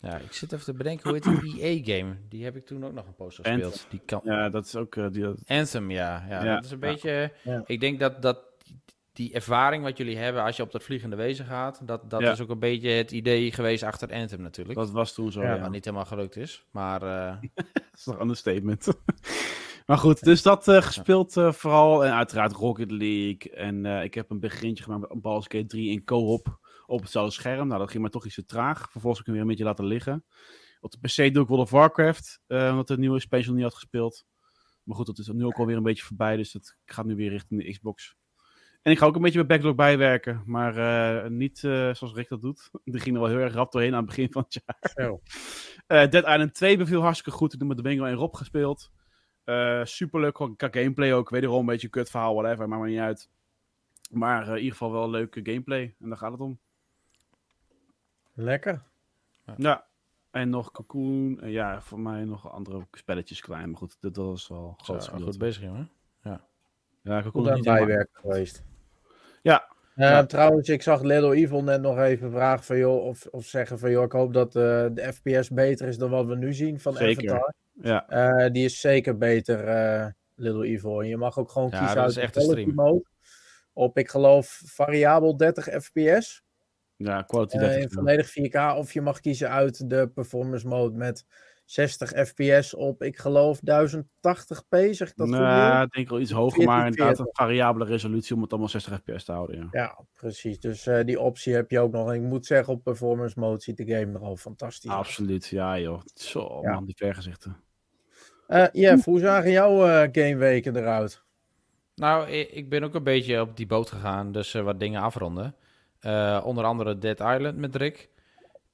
Speaker 3: Ja, ik zit even te bedenken, hoe heet die <clears throat> EA-game? Die heb ik toen ook nog een post
Speaker 4: Anthem.
Speaker 3: gespeeld. Die kan...
Speaker 4: Ja, dat is ook... eh, die,
Speaker 3: Anthem, ja. ja.
Speaker 4: Ja,
Speaker 3: Dat is een
Speaker 4: ja.
Speaker 3: beetje...
Speaker 1: Ja.
Speaker 3: Ik denk dat, dat die ervaring wat jullie hebben als je op dat vliegende wezen gaat, dat, dat
Speaker 4: Ja.
Speaker 3: is ook een beetje het idee geweest achter Anthem natuurlijk.
Speaker 4: dat was toen zo,
Speaker 1: Ja.
Speaker 4: ja.
Speaker 3: Wat niet helemaal gelukt is. Maar eh, <laughs>
Speaker 4: Dat is toch een understatement. <laughs> Maar goed, dus dat eh, gespeeld eh, vooral. En uiteraard Rocket League. En eh, ik heb een beginnetje gemaakt met Baldur's Gate 3 in co-op op hetzelfde scherm. Nou, dat ging maar toch iets te traag. Vervolgens heb ik hem weer een beetje laten liggen. Op de PC doe ik World of Warcraft, eh, omdat de nieuwe expansion niet had gespeeld. Maar goed, dat is nu ook alweer een beetje voorbij, dus dat gaat nu weer richting de Xbox. En ik ga ook een beetje met backlog bijwerken, maar eh, niet eh, zoals Rick dat doet. Die ging er wel heel erg rap doorheen aan het begin van het jaar.
Speaker 1: Zo. <laughs>
Speaker 4: Eh, Dead Island 2 beviel hartstikke goed. Ik heb met de Bingo en Rob gespeeld. Superleuk, gewoon qua gameplay ook. Wederom een beetje een kut verhaal, whatever, maakt maar niet uit. Maar in ieder geval wel leuke gameplay. En daar gaat het om.
Speaker 1: Lekker.
Speaker 4: Ja. En nog Cocoon. En ja, voor mij nog andere spelletjes klein. Maar goed, dat was wel groot.
Speaker 3: goed bezig, jongen.
Speaker 4: Ja, Cocoon
Speaker 1: Goed
Speaker 4: is
Speaker 1: aan
Speaker 4: niet
Speaker 1: bijwerken geweest.
Speaker 4: Ja.
Speaker 1: Eh,
Speaker 4: Ja.
Speaker 1: Trouwens, ik zag Little Evil net nog even vragen van joh, of, of zeggen van joh, ik hoop dat eh, de FPS beter is dan wat we nu zien van
Speaker 4: Zeker.
Speaker 1: Avatar.
Speaker 4: Ja.
Speaker 1: Eh, die is zeker beter, eh, Little Evil. En je mag ook gewoon
Speaker 3: Ja,
Speaker 1: kiezen uit de quality mode. Op, ik geloof, variabel 30 fps.
Speaker 4: Ja, quality
Speaker 1: eh,
Speaker 4: 30.
Speaker 1: in volledig 4K. Of je mag kiezen uit de performance mode met 60 fps op, ik geloof, 1080p. Zeg ik dat?
Speaker 4: Nou,
Speaker 1: Wil?
Speaker 4: ik denk wel iets hoger, maar
Speaker 1: 1440.
Speaker 4: inderdaad een variabele resolutie om het allemaal 60 fps te houden. Ja.
Speaker 1: Ja, precies. Dus eh, die optie heb je ook nog. En ik moet zeggen, op performance mode ziet de game er al fantastisch uit.
Speaker 4: Absoluut, ja joh. Zo
Speaker 1: Ja.
Speaker 4: man, die vergezichten.
Speaker 1: Eh Jeff, hoe zagen jouw eh, gameweken eruit?
Speaker 3: Nou, ik ben ook een beetje op die boot gegaan, dus wat dingen afronden. Eh, onder andere Dead Island met Rick.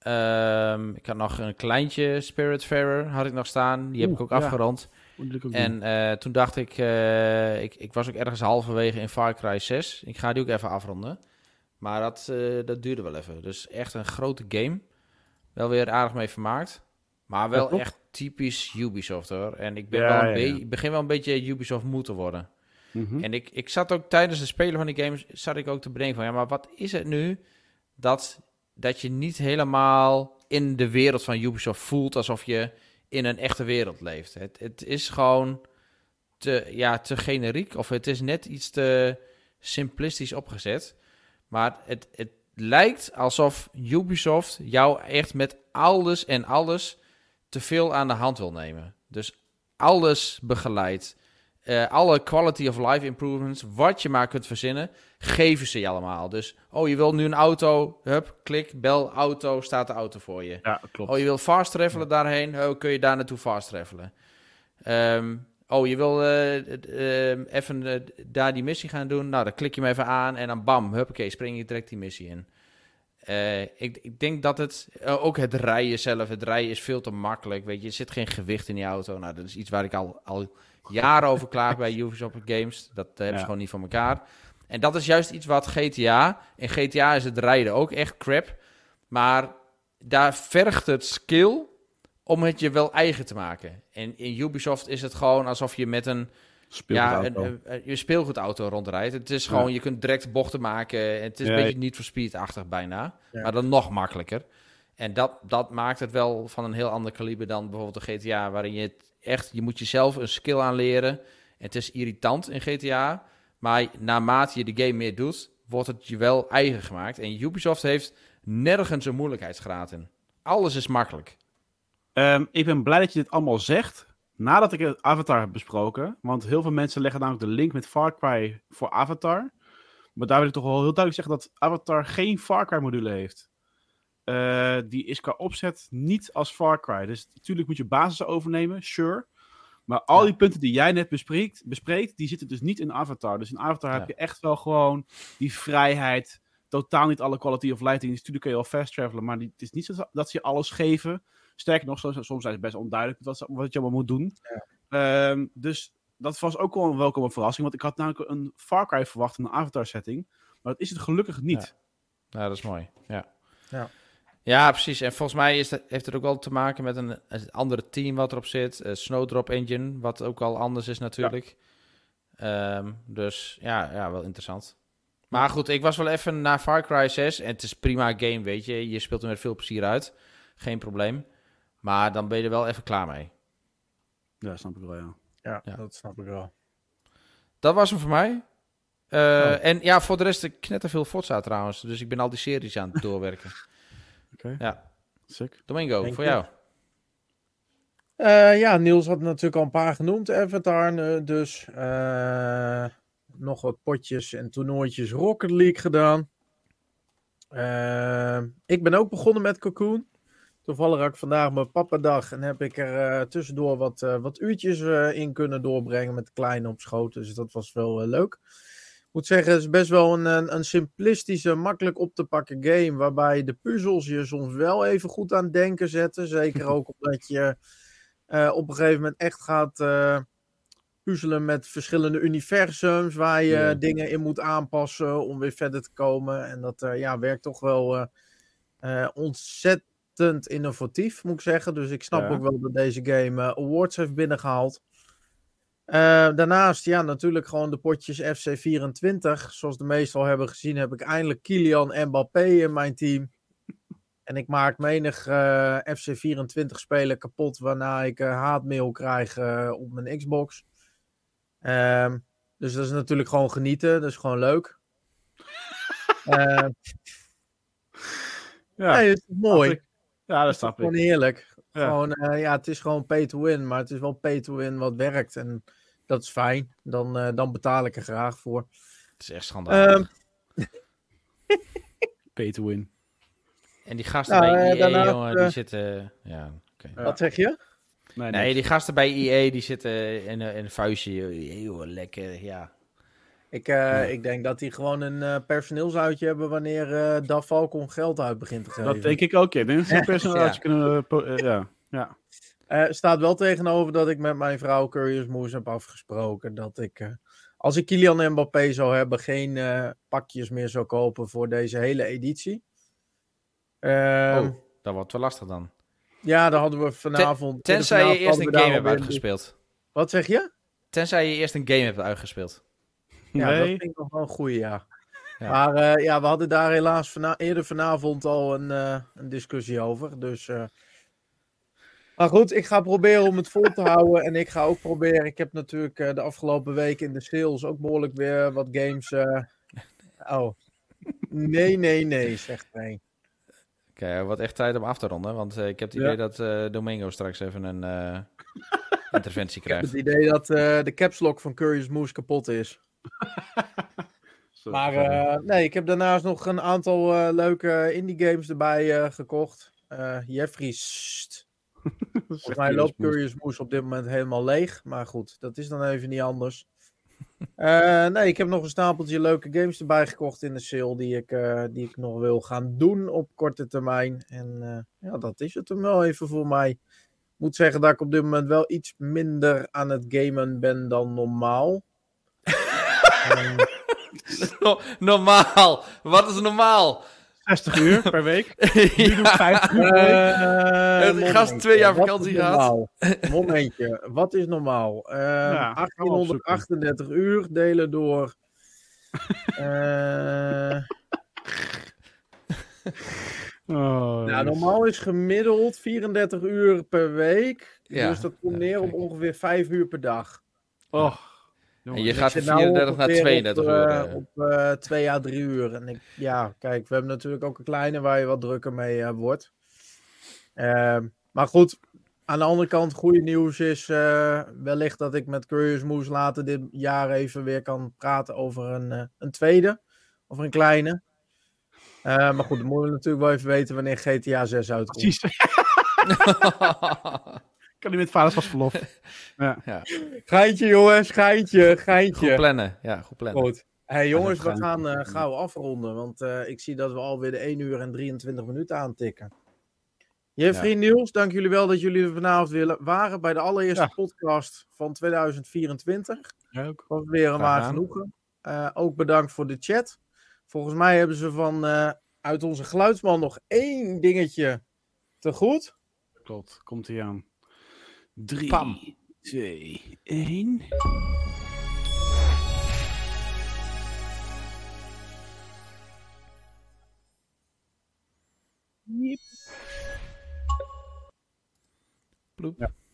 Speaker 3: Ehm, ik had nog een kleintje, Spiritfarer, had ik nog staan. Die heb
Speaker 4: Oeh,
Speaker 3: ik ook
Speaker 4: ja.
Speaker 3: afgerond.
Speaker 4: Ook.
Speaker 3: En eh, toen dacht ik, eh, ik, ik was ook ergens halverwege in Far Cry 6. Ik ga die ook even afronden. Maar dat, eh, dat duurde wel even. Dus echt een grote game. Wel weer aardig mee vermaakt. Maar wel echt typisch Ubisoft hoor. En ik ben
Speaker 4: Ja,
Speaker 3: wel een be- begin wel een beetje Ubisoft moe te worden.
Speaker 4: Mhm.
Speaker 3: En ik, ik zat ook tijdens het spelen van die games, zat ik ook te bedenken van, ja, maar wat is het nu dat, dat je niet helemaal in de wereld van Ubisoft voelt alsof je in een echte wereld leeft. Het, het is gewoon te, ja, te generiek of het is net iets te simplistisch opgezet. Maar het, het lijkt alsof Ubisoft jou echt met alles en alles te veel aan de hand wil nemen. Dus alles begeleidt. Eh, alle quality of life improvements, wat je maar kunt verzinnen, geven ze je allemaal. Dus, oh, je wil nu een auto, hup, klik, bel, auto, staat de auto voor je.
Speaker 4: Ja, klopt.
Speaker 3: Oh, je wil fast travelen daarheen, oh, kun je daar naartoe fast travelen. Ehm, oh, je wil eh, eh, even daar die missie gaan doen, nou, dan klik je hem even aan en dan bam, huppakee, spring je direct die missie in. Ik, ik denk dat het, ook het rijden zelf, het rijden is veel te makkelijk, weet je, er zit geen gewicht in die auto. Nou, dat is iets waar ik al, al jaren over klaag bij Ubisoft <laughs> Games. Dat hebben
Speaker 4: Ja.
Speaker 3: ze gewoon niet voor elkaar. En dat is juist iets wat GTA. In GTA is het rijden ook echt crap. Maar daar vergt het skill om het je wel eigen te maken. En in Ubisoft is het gewoon alsof je met een, ja, een,
Speaker 4: Speelgoedauto.
Speaker 3: een, een- je speelgoedauto rondrijdt. Het is gewoon,
Speaker 4: Ja.
Speaker 3: je kunt direct bochten maken. Het is
Speaker 4: Ja,
Speaker 3: een beetje niet voor speed-achtig bijna.
Speaker 1: Ja.
Speaker 3: Maar dan nog makkelijker. En dat, dat maakt het wel van een heel ander kaliber dan bijvoorbeeld de GTA, waarin je het echt, je moet jezelf een skill aanleren. En het is irritant in GTA, maar naarmate je de game meer doet, wordt het je wel eigen gemaakt. En Ubisoft heeft nergens een moeilijkheidsgraad in. Alles is makkelijk.
Speaker 4: Ehm, ik ben blij dat je dit allemaal zegt. Nadat ik het Avatar heb besproken. Want heel veel mensen leggen namelijk de link met Far Cry voor Avatar. Maar daar wil ik toch wel heel duidelijk zeggen dat Avatar geen Far Cry module heeft. Eh, die is qua opzet niet als Far Cry. Dus natuurlijk moet je basis overnemen, sure. Maar al die punten die jij net bespreekt, bespreekt, die zitten dus niet in Avatar. Dus in Avatar
Speaker 3: Ja.
Speaker 4: heb je echt wel gewoon die vrijheid. Totaal niet alle quality of lighting. Natuurlijk kun je wel fast travelen, maar die- het is niet zo dat ze je alles geven. Sterker nog, soms, soms zijn ze best onduidelijk wat, wat je allemaal moet doen. Ehm, dus dat was ook wel een welkome verrassing. Want ik had namelijk een Far Cry verwacht in een Avatar setting. Maar dat is het gelukkig niet.
Speaker 3: Ja, dat is mooi. Ja.
Speaker 1: Ja.
Speaker 3: Ja, precies. En volgens mij is dat, heeft het ook wel te maken met een, een andere team wat erop zit. Eh, Snowdrop Engine, wat ook al anders is natuurlijk. Ehm, dus ja, ja, wel interessant. Maar goed, ik was wel even naar Far Cry 6. En het is prima game, weet je. Je speelt er met veel plezier uit. Geen probleem. Maar dan ben je er wel even klaar mee.
Speaker 4: Ja, snap ik wel, ja.
Speaker 1: Ja,
Speaker 3: Ja.
Speaker 1: dat snap ik wel.
Speaker 3: Dat was hem voor mij. Eh,
Speaker 1: Oh.
Speaker 3: En ja, voor de rest, ik knetter veel Forza trouwens. Dus ik ben al die series aan het doorwerken. <laughs>
Speaker 4: Oké.
Speaker 3: Ja.
Speaker 4: Sick.
Speaker 3: Domingo,
Speaker 1: Denk
Speaker 3: voor jou.
Speaker 1: Eh, ja, Niels had natuurlijk al een paar genoemd. Avatar eh, dus. Eh, nog wat potjes en toernooitjes Rocket League gedaan. Ik ben ook begonnen met Cocoon. Toevallig had ik vandaag mijn papadag en heb ik er eh, tussendoor wat, eh, wat uurtjes eh, in kunnen doorbrengen met de kleine op schoot. Dus dat was wel leuk. Ik moet zeggen, het is best wel een, een, een simplistische, makkelijk op te pakken game. Waarbij de puzzels je soms wel even goed aan denken zetten. Zeker ook omdat je eh, op een gegeven moment echt gaat eh, puzzelen met verschillende universums. Waar je
Speaker 4: Ja.
Speaker 1: dingen in moet aanpassen om weer verder te komen. En dat eh, ja, werkt toch wel ontzettend innovatief, moet ik zeggen. Dus ik snap
Speaker 4: Ja.
Speaker 1: ook wel dat deze game awards heeft binnengehaald. Eh, daarnaast, ja, natuurlijk gewoon de potjes FC24. Zoals de meesten al hebben gezien, heb ik eindelijk Kylian Mbappé in mijn team. En ik maak menig eh, FC24-speler kapot, waarna ik eh, haatmail krijg op mijn Xbox. Ehm, dus dat is natuurlijk gewoon genieten, dat is gewoon leuk. <laughs>
Speaker 4: Ja,
Speaker 1: nee, het is mooi.
Speaker 4: ja dat snap
Speaker 1: Gewoon
Speaker 4: ik.
Speaker 1: heerlijk.
Speaker 4: Ja.
Speaker 1: Gewoon, eh, ja, het is gewoon pay to win, maar het is wel pay to win wat werkt. En dat is fijn. Dan, eh, dan betaal ik er graag voor.
Speaker 3: Het is echt schandalig.
Speaker 1: Ehm, <laughs>
Speaker 4: Pay to win.
Speaker 3: en die gasten
Speaker 1: nou,
Speaker 3: bij
Speaker 1: eh,
Speaker 3: EA,
Speaker 1: daarnaast,
Speaker 3: jongen, die
Speaker 1: eh,
Speaker 3: zitten... Ja.
Speaker 1: Wat zeg je?
Speaker 4: Nee,
Speaker 3: Nee,
Speaker 4: nee.
Speaker 3: die gasten bij EA, die zitten in, een- in een vuistje. Heel lekker, ja.
Speaker 1: Ik, eh, ik denk dat die gewoon een eh, personeelsuitje hebben wanneer eh Da Falcon geld uit begint te geven.
Speaker 4: Dat denk ik ook. Ja. Ik denk dat ze een <laughs>
Speaker 3: Ja.
Speaker 4: kunnen... ja. ja.
Speaker 1: Eh, staat wel tegenover dat ik met mijn vrouw Curious Moose heb afgesproken dat ik, eh, als ik Kylian Mbappé zou hebben, geen eh, pakjes meer zou kopen voor deze hele editie. Ehm,
Speaker 3: Oh, dat wordt wel lastig dan.
Speaker 1: Ja, daar hadden we vanavond.
Speaker 3: Tenzij je eerst een game hebt uitgespeeld.
Speaker 1: Wat zeg je?
Speaker 3: Tenzij je eerst een game hebt uitgespeeld.
Speaker 1: Ja,
Speaker 4: nee.
Speaker 1: dat vind ik nog wel een goeie, ja.
Speaker 3: Ja.
Speaker 1: Maar eh, ja, we hadden daar helaas vana- eerder vanavond al een, eh, een discussie over. Dus. eh, Maar goed, ik ga proberen om het vol te houden. En ik ga ook proberen. Ik heb natuurlijk eh, de afgelopen weken in de sales ook behoorlijk weer wat games. eh, Oh. Nee, nee, nee, zegt hij.
Speaker 3: Oké, wat echt tijd om af te ronden. Want eh, ik heb het
Speaker 1: Ja.
Speaker 3: idee dat eh, Domingo straks even een eh, <laughs> interventie
Speaker 1: Ik heb
Speaker 3: krijgt.
Speaker 1: het idee dat eh, de caps lock van Curious Moose kapot is. <laughs> Maar eh, nee, ik heb daarnaast nog een aantal eh, leuke indie games erbij eh, gekocht. Jeffrey.
Speaker 4: Dat is <laughs>
Speaker 1: volgens mij loopt. Curious Moose op dit moment helemaal leeg. Maar goed, dat is dan even niet anders. <laughs> Nee, ik heb nog een stapeltje leuke games erbij gekocht in de sale die ik, die ik nog wil gaan doen op korte termijn. En ja, dat is het hem wel even voor mij. Ik moet zeggen dat ik op dit moment wel iets minder aan het gamen ben dan normaal. <laughs>
Speaker 3: No- normaal! Wat is normaal?
Speaker 4: 60 uur per week. <laughs> Nu doe ik
Speaker 3: ja.
Speaker 4: 50 uur per week.
Speaker 1: Eh,
Speaker 3: Het
Speaker 1: momentje.
Speaker 3: gast twee jaar vakantie gehad.
Speaker 1: normaal? <laughs> Momentje, wat is normaal?
Speaker 4: Ja, we
Speaker 1: 1838 uur delen door. eh,
Speaker 4: Oh,
Speaker 1: nou, normaal is gemiddeld 34 uur per week.
Speaker 3: Ja,
Speaker 1: Dus dat komt
Speaker 3: ja,
Speaker 1: neer op ongeveer 5 uur per dag.
Speaker 4: Oh.
Speaker 3: En je
Speaker 1: Dus
Speaker 3: gaat van
Speaker 1: zit nou
Speaker 3: 34 naar
Speaker 1: ongeveer
Speaker 3: 32
Speaker 1: op,
Speaker 3: uur.
Speaker 1: eh, op eh 2 à 3 uur. En ik, ja, kijk, we hebben natuurlijk ook een kleine waar je wat drukker mee eh, wordt. Ehm, maar goed, aan de andere kant, goede nieuws is eh, wellicht dat ik met Curious Moose later dit jaar even weer kan praten over een, eh, een tweede. Of een kleine. Eh, maar goed, dan moeten we natuurlijk wel even weten wanneer GTA 6 uitkomt.
Speaker 4: Precies. <laughs> <laughs> <laughs> kan niet met vaders was verlof. <laughs>
Speaker 1: Geintje jongens, geintje, geintje.
Speaker 3: Goed plannen. Ja, goed plannen.
Speaker 1: Goed. Hey jongens, we
Speaker 4: gaan-
Speaker 1: eh, gauw afronden, want eh, ik zie dat we alweer de 1 uur en 23 minuten aantikken. Jeffrey Niels, dank jullie wel dat jullie er vanavond willen, waren bij de allereerste
Speaker 4: Ja.
Speaker 1: podcast van 2024.
Speaker 4: Ja, ook.
Speaker 1: Was weer een waar genoegen. Eh, ook bedankt voor de chat. Volgens mij hebben ze van eh, uit onze geluidsman nog één dingetje te goed.
Speaker 4: Klopt, komt hij aan. 3,
Speaker 3: Pam.
Speaker 4: 2, 1.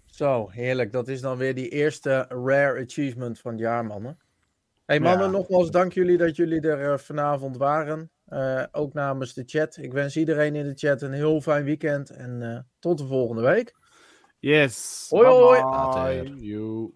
Speaker 1: Zo, heerlijk. Dat is dan weer die eerste rare achievement van het jaar, mannen. Hey mannen,
Speaker 4: Ja.
Speaker 1: nogmaals dank jullie dat jullie er eh, vanavond waren. Eh, ook namens de chat. Ik wens iedereen in de chat een heel fijn weekend en eh, tot de volgende week.
Speaker 4: Yes. Oi,
Speaker 3: oi.
Speaker 4: You.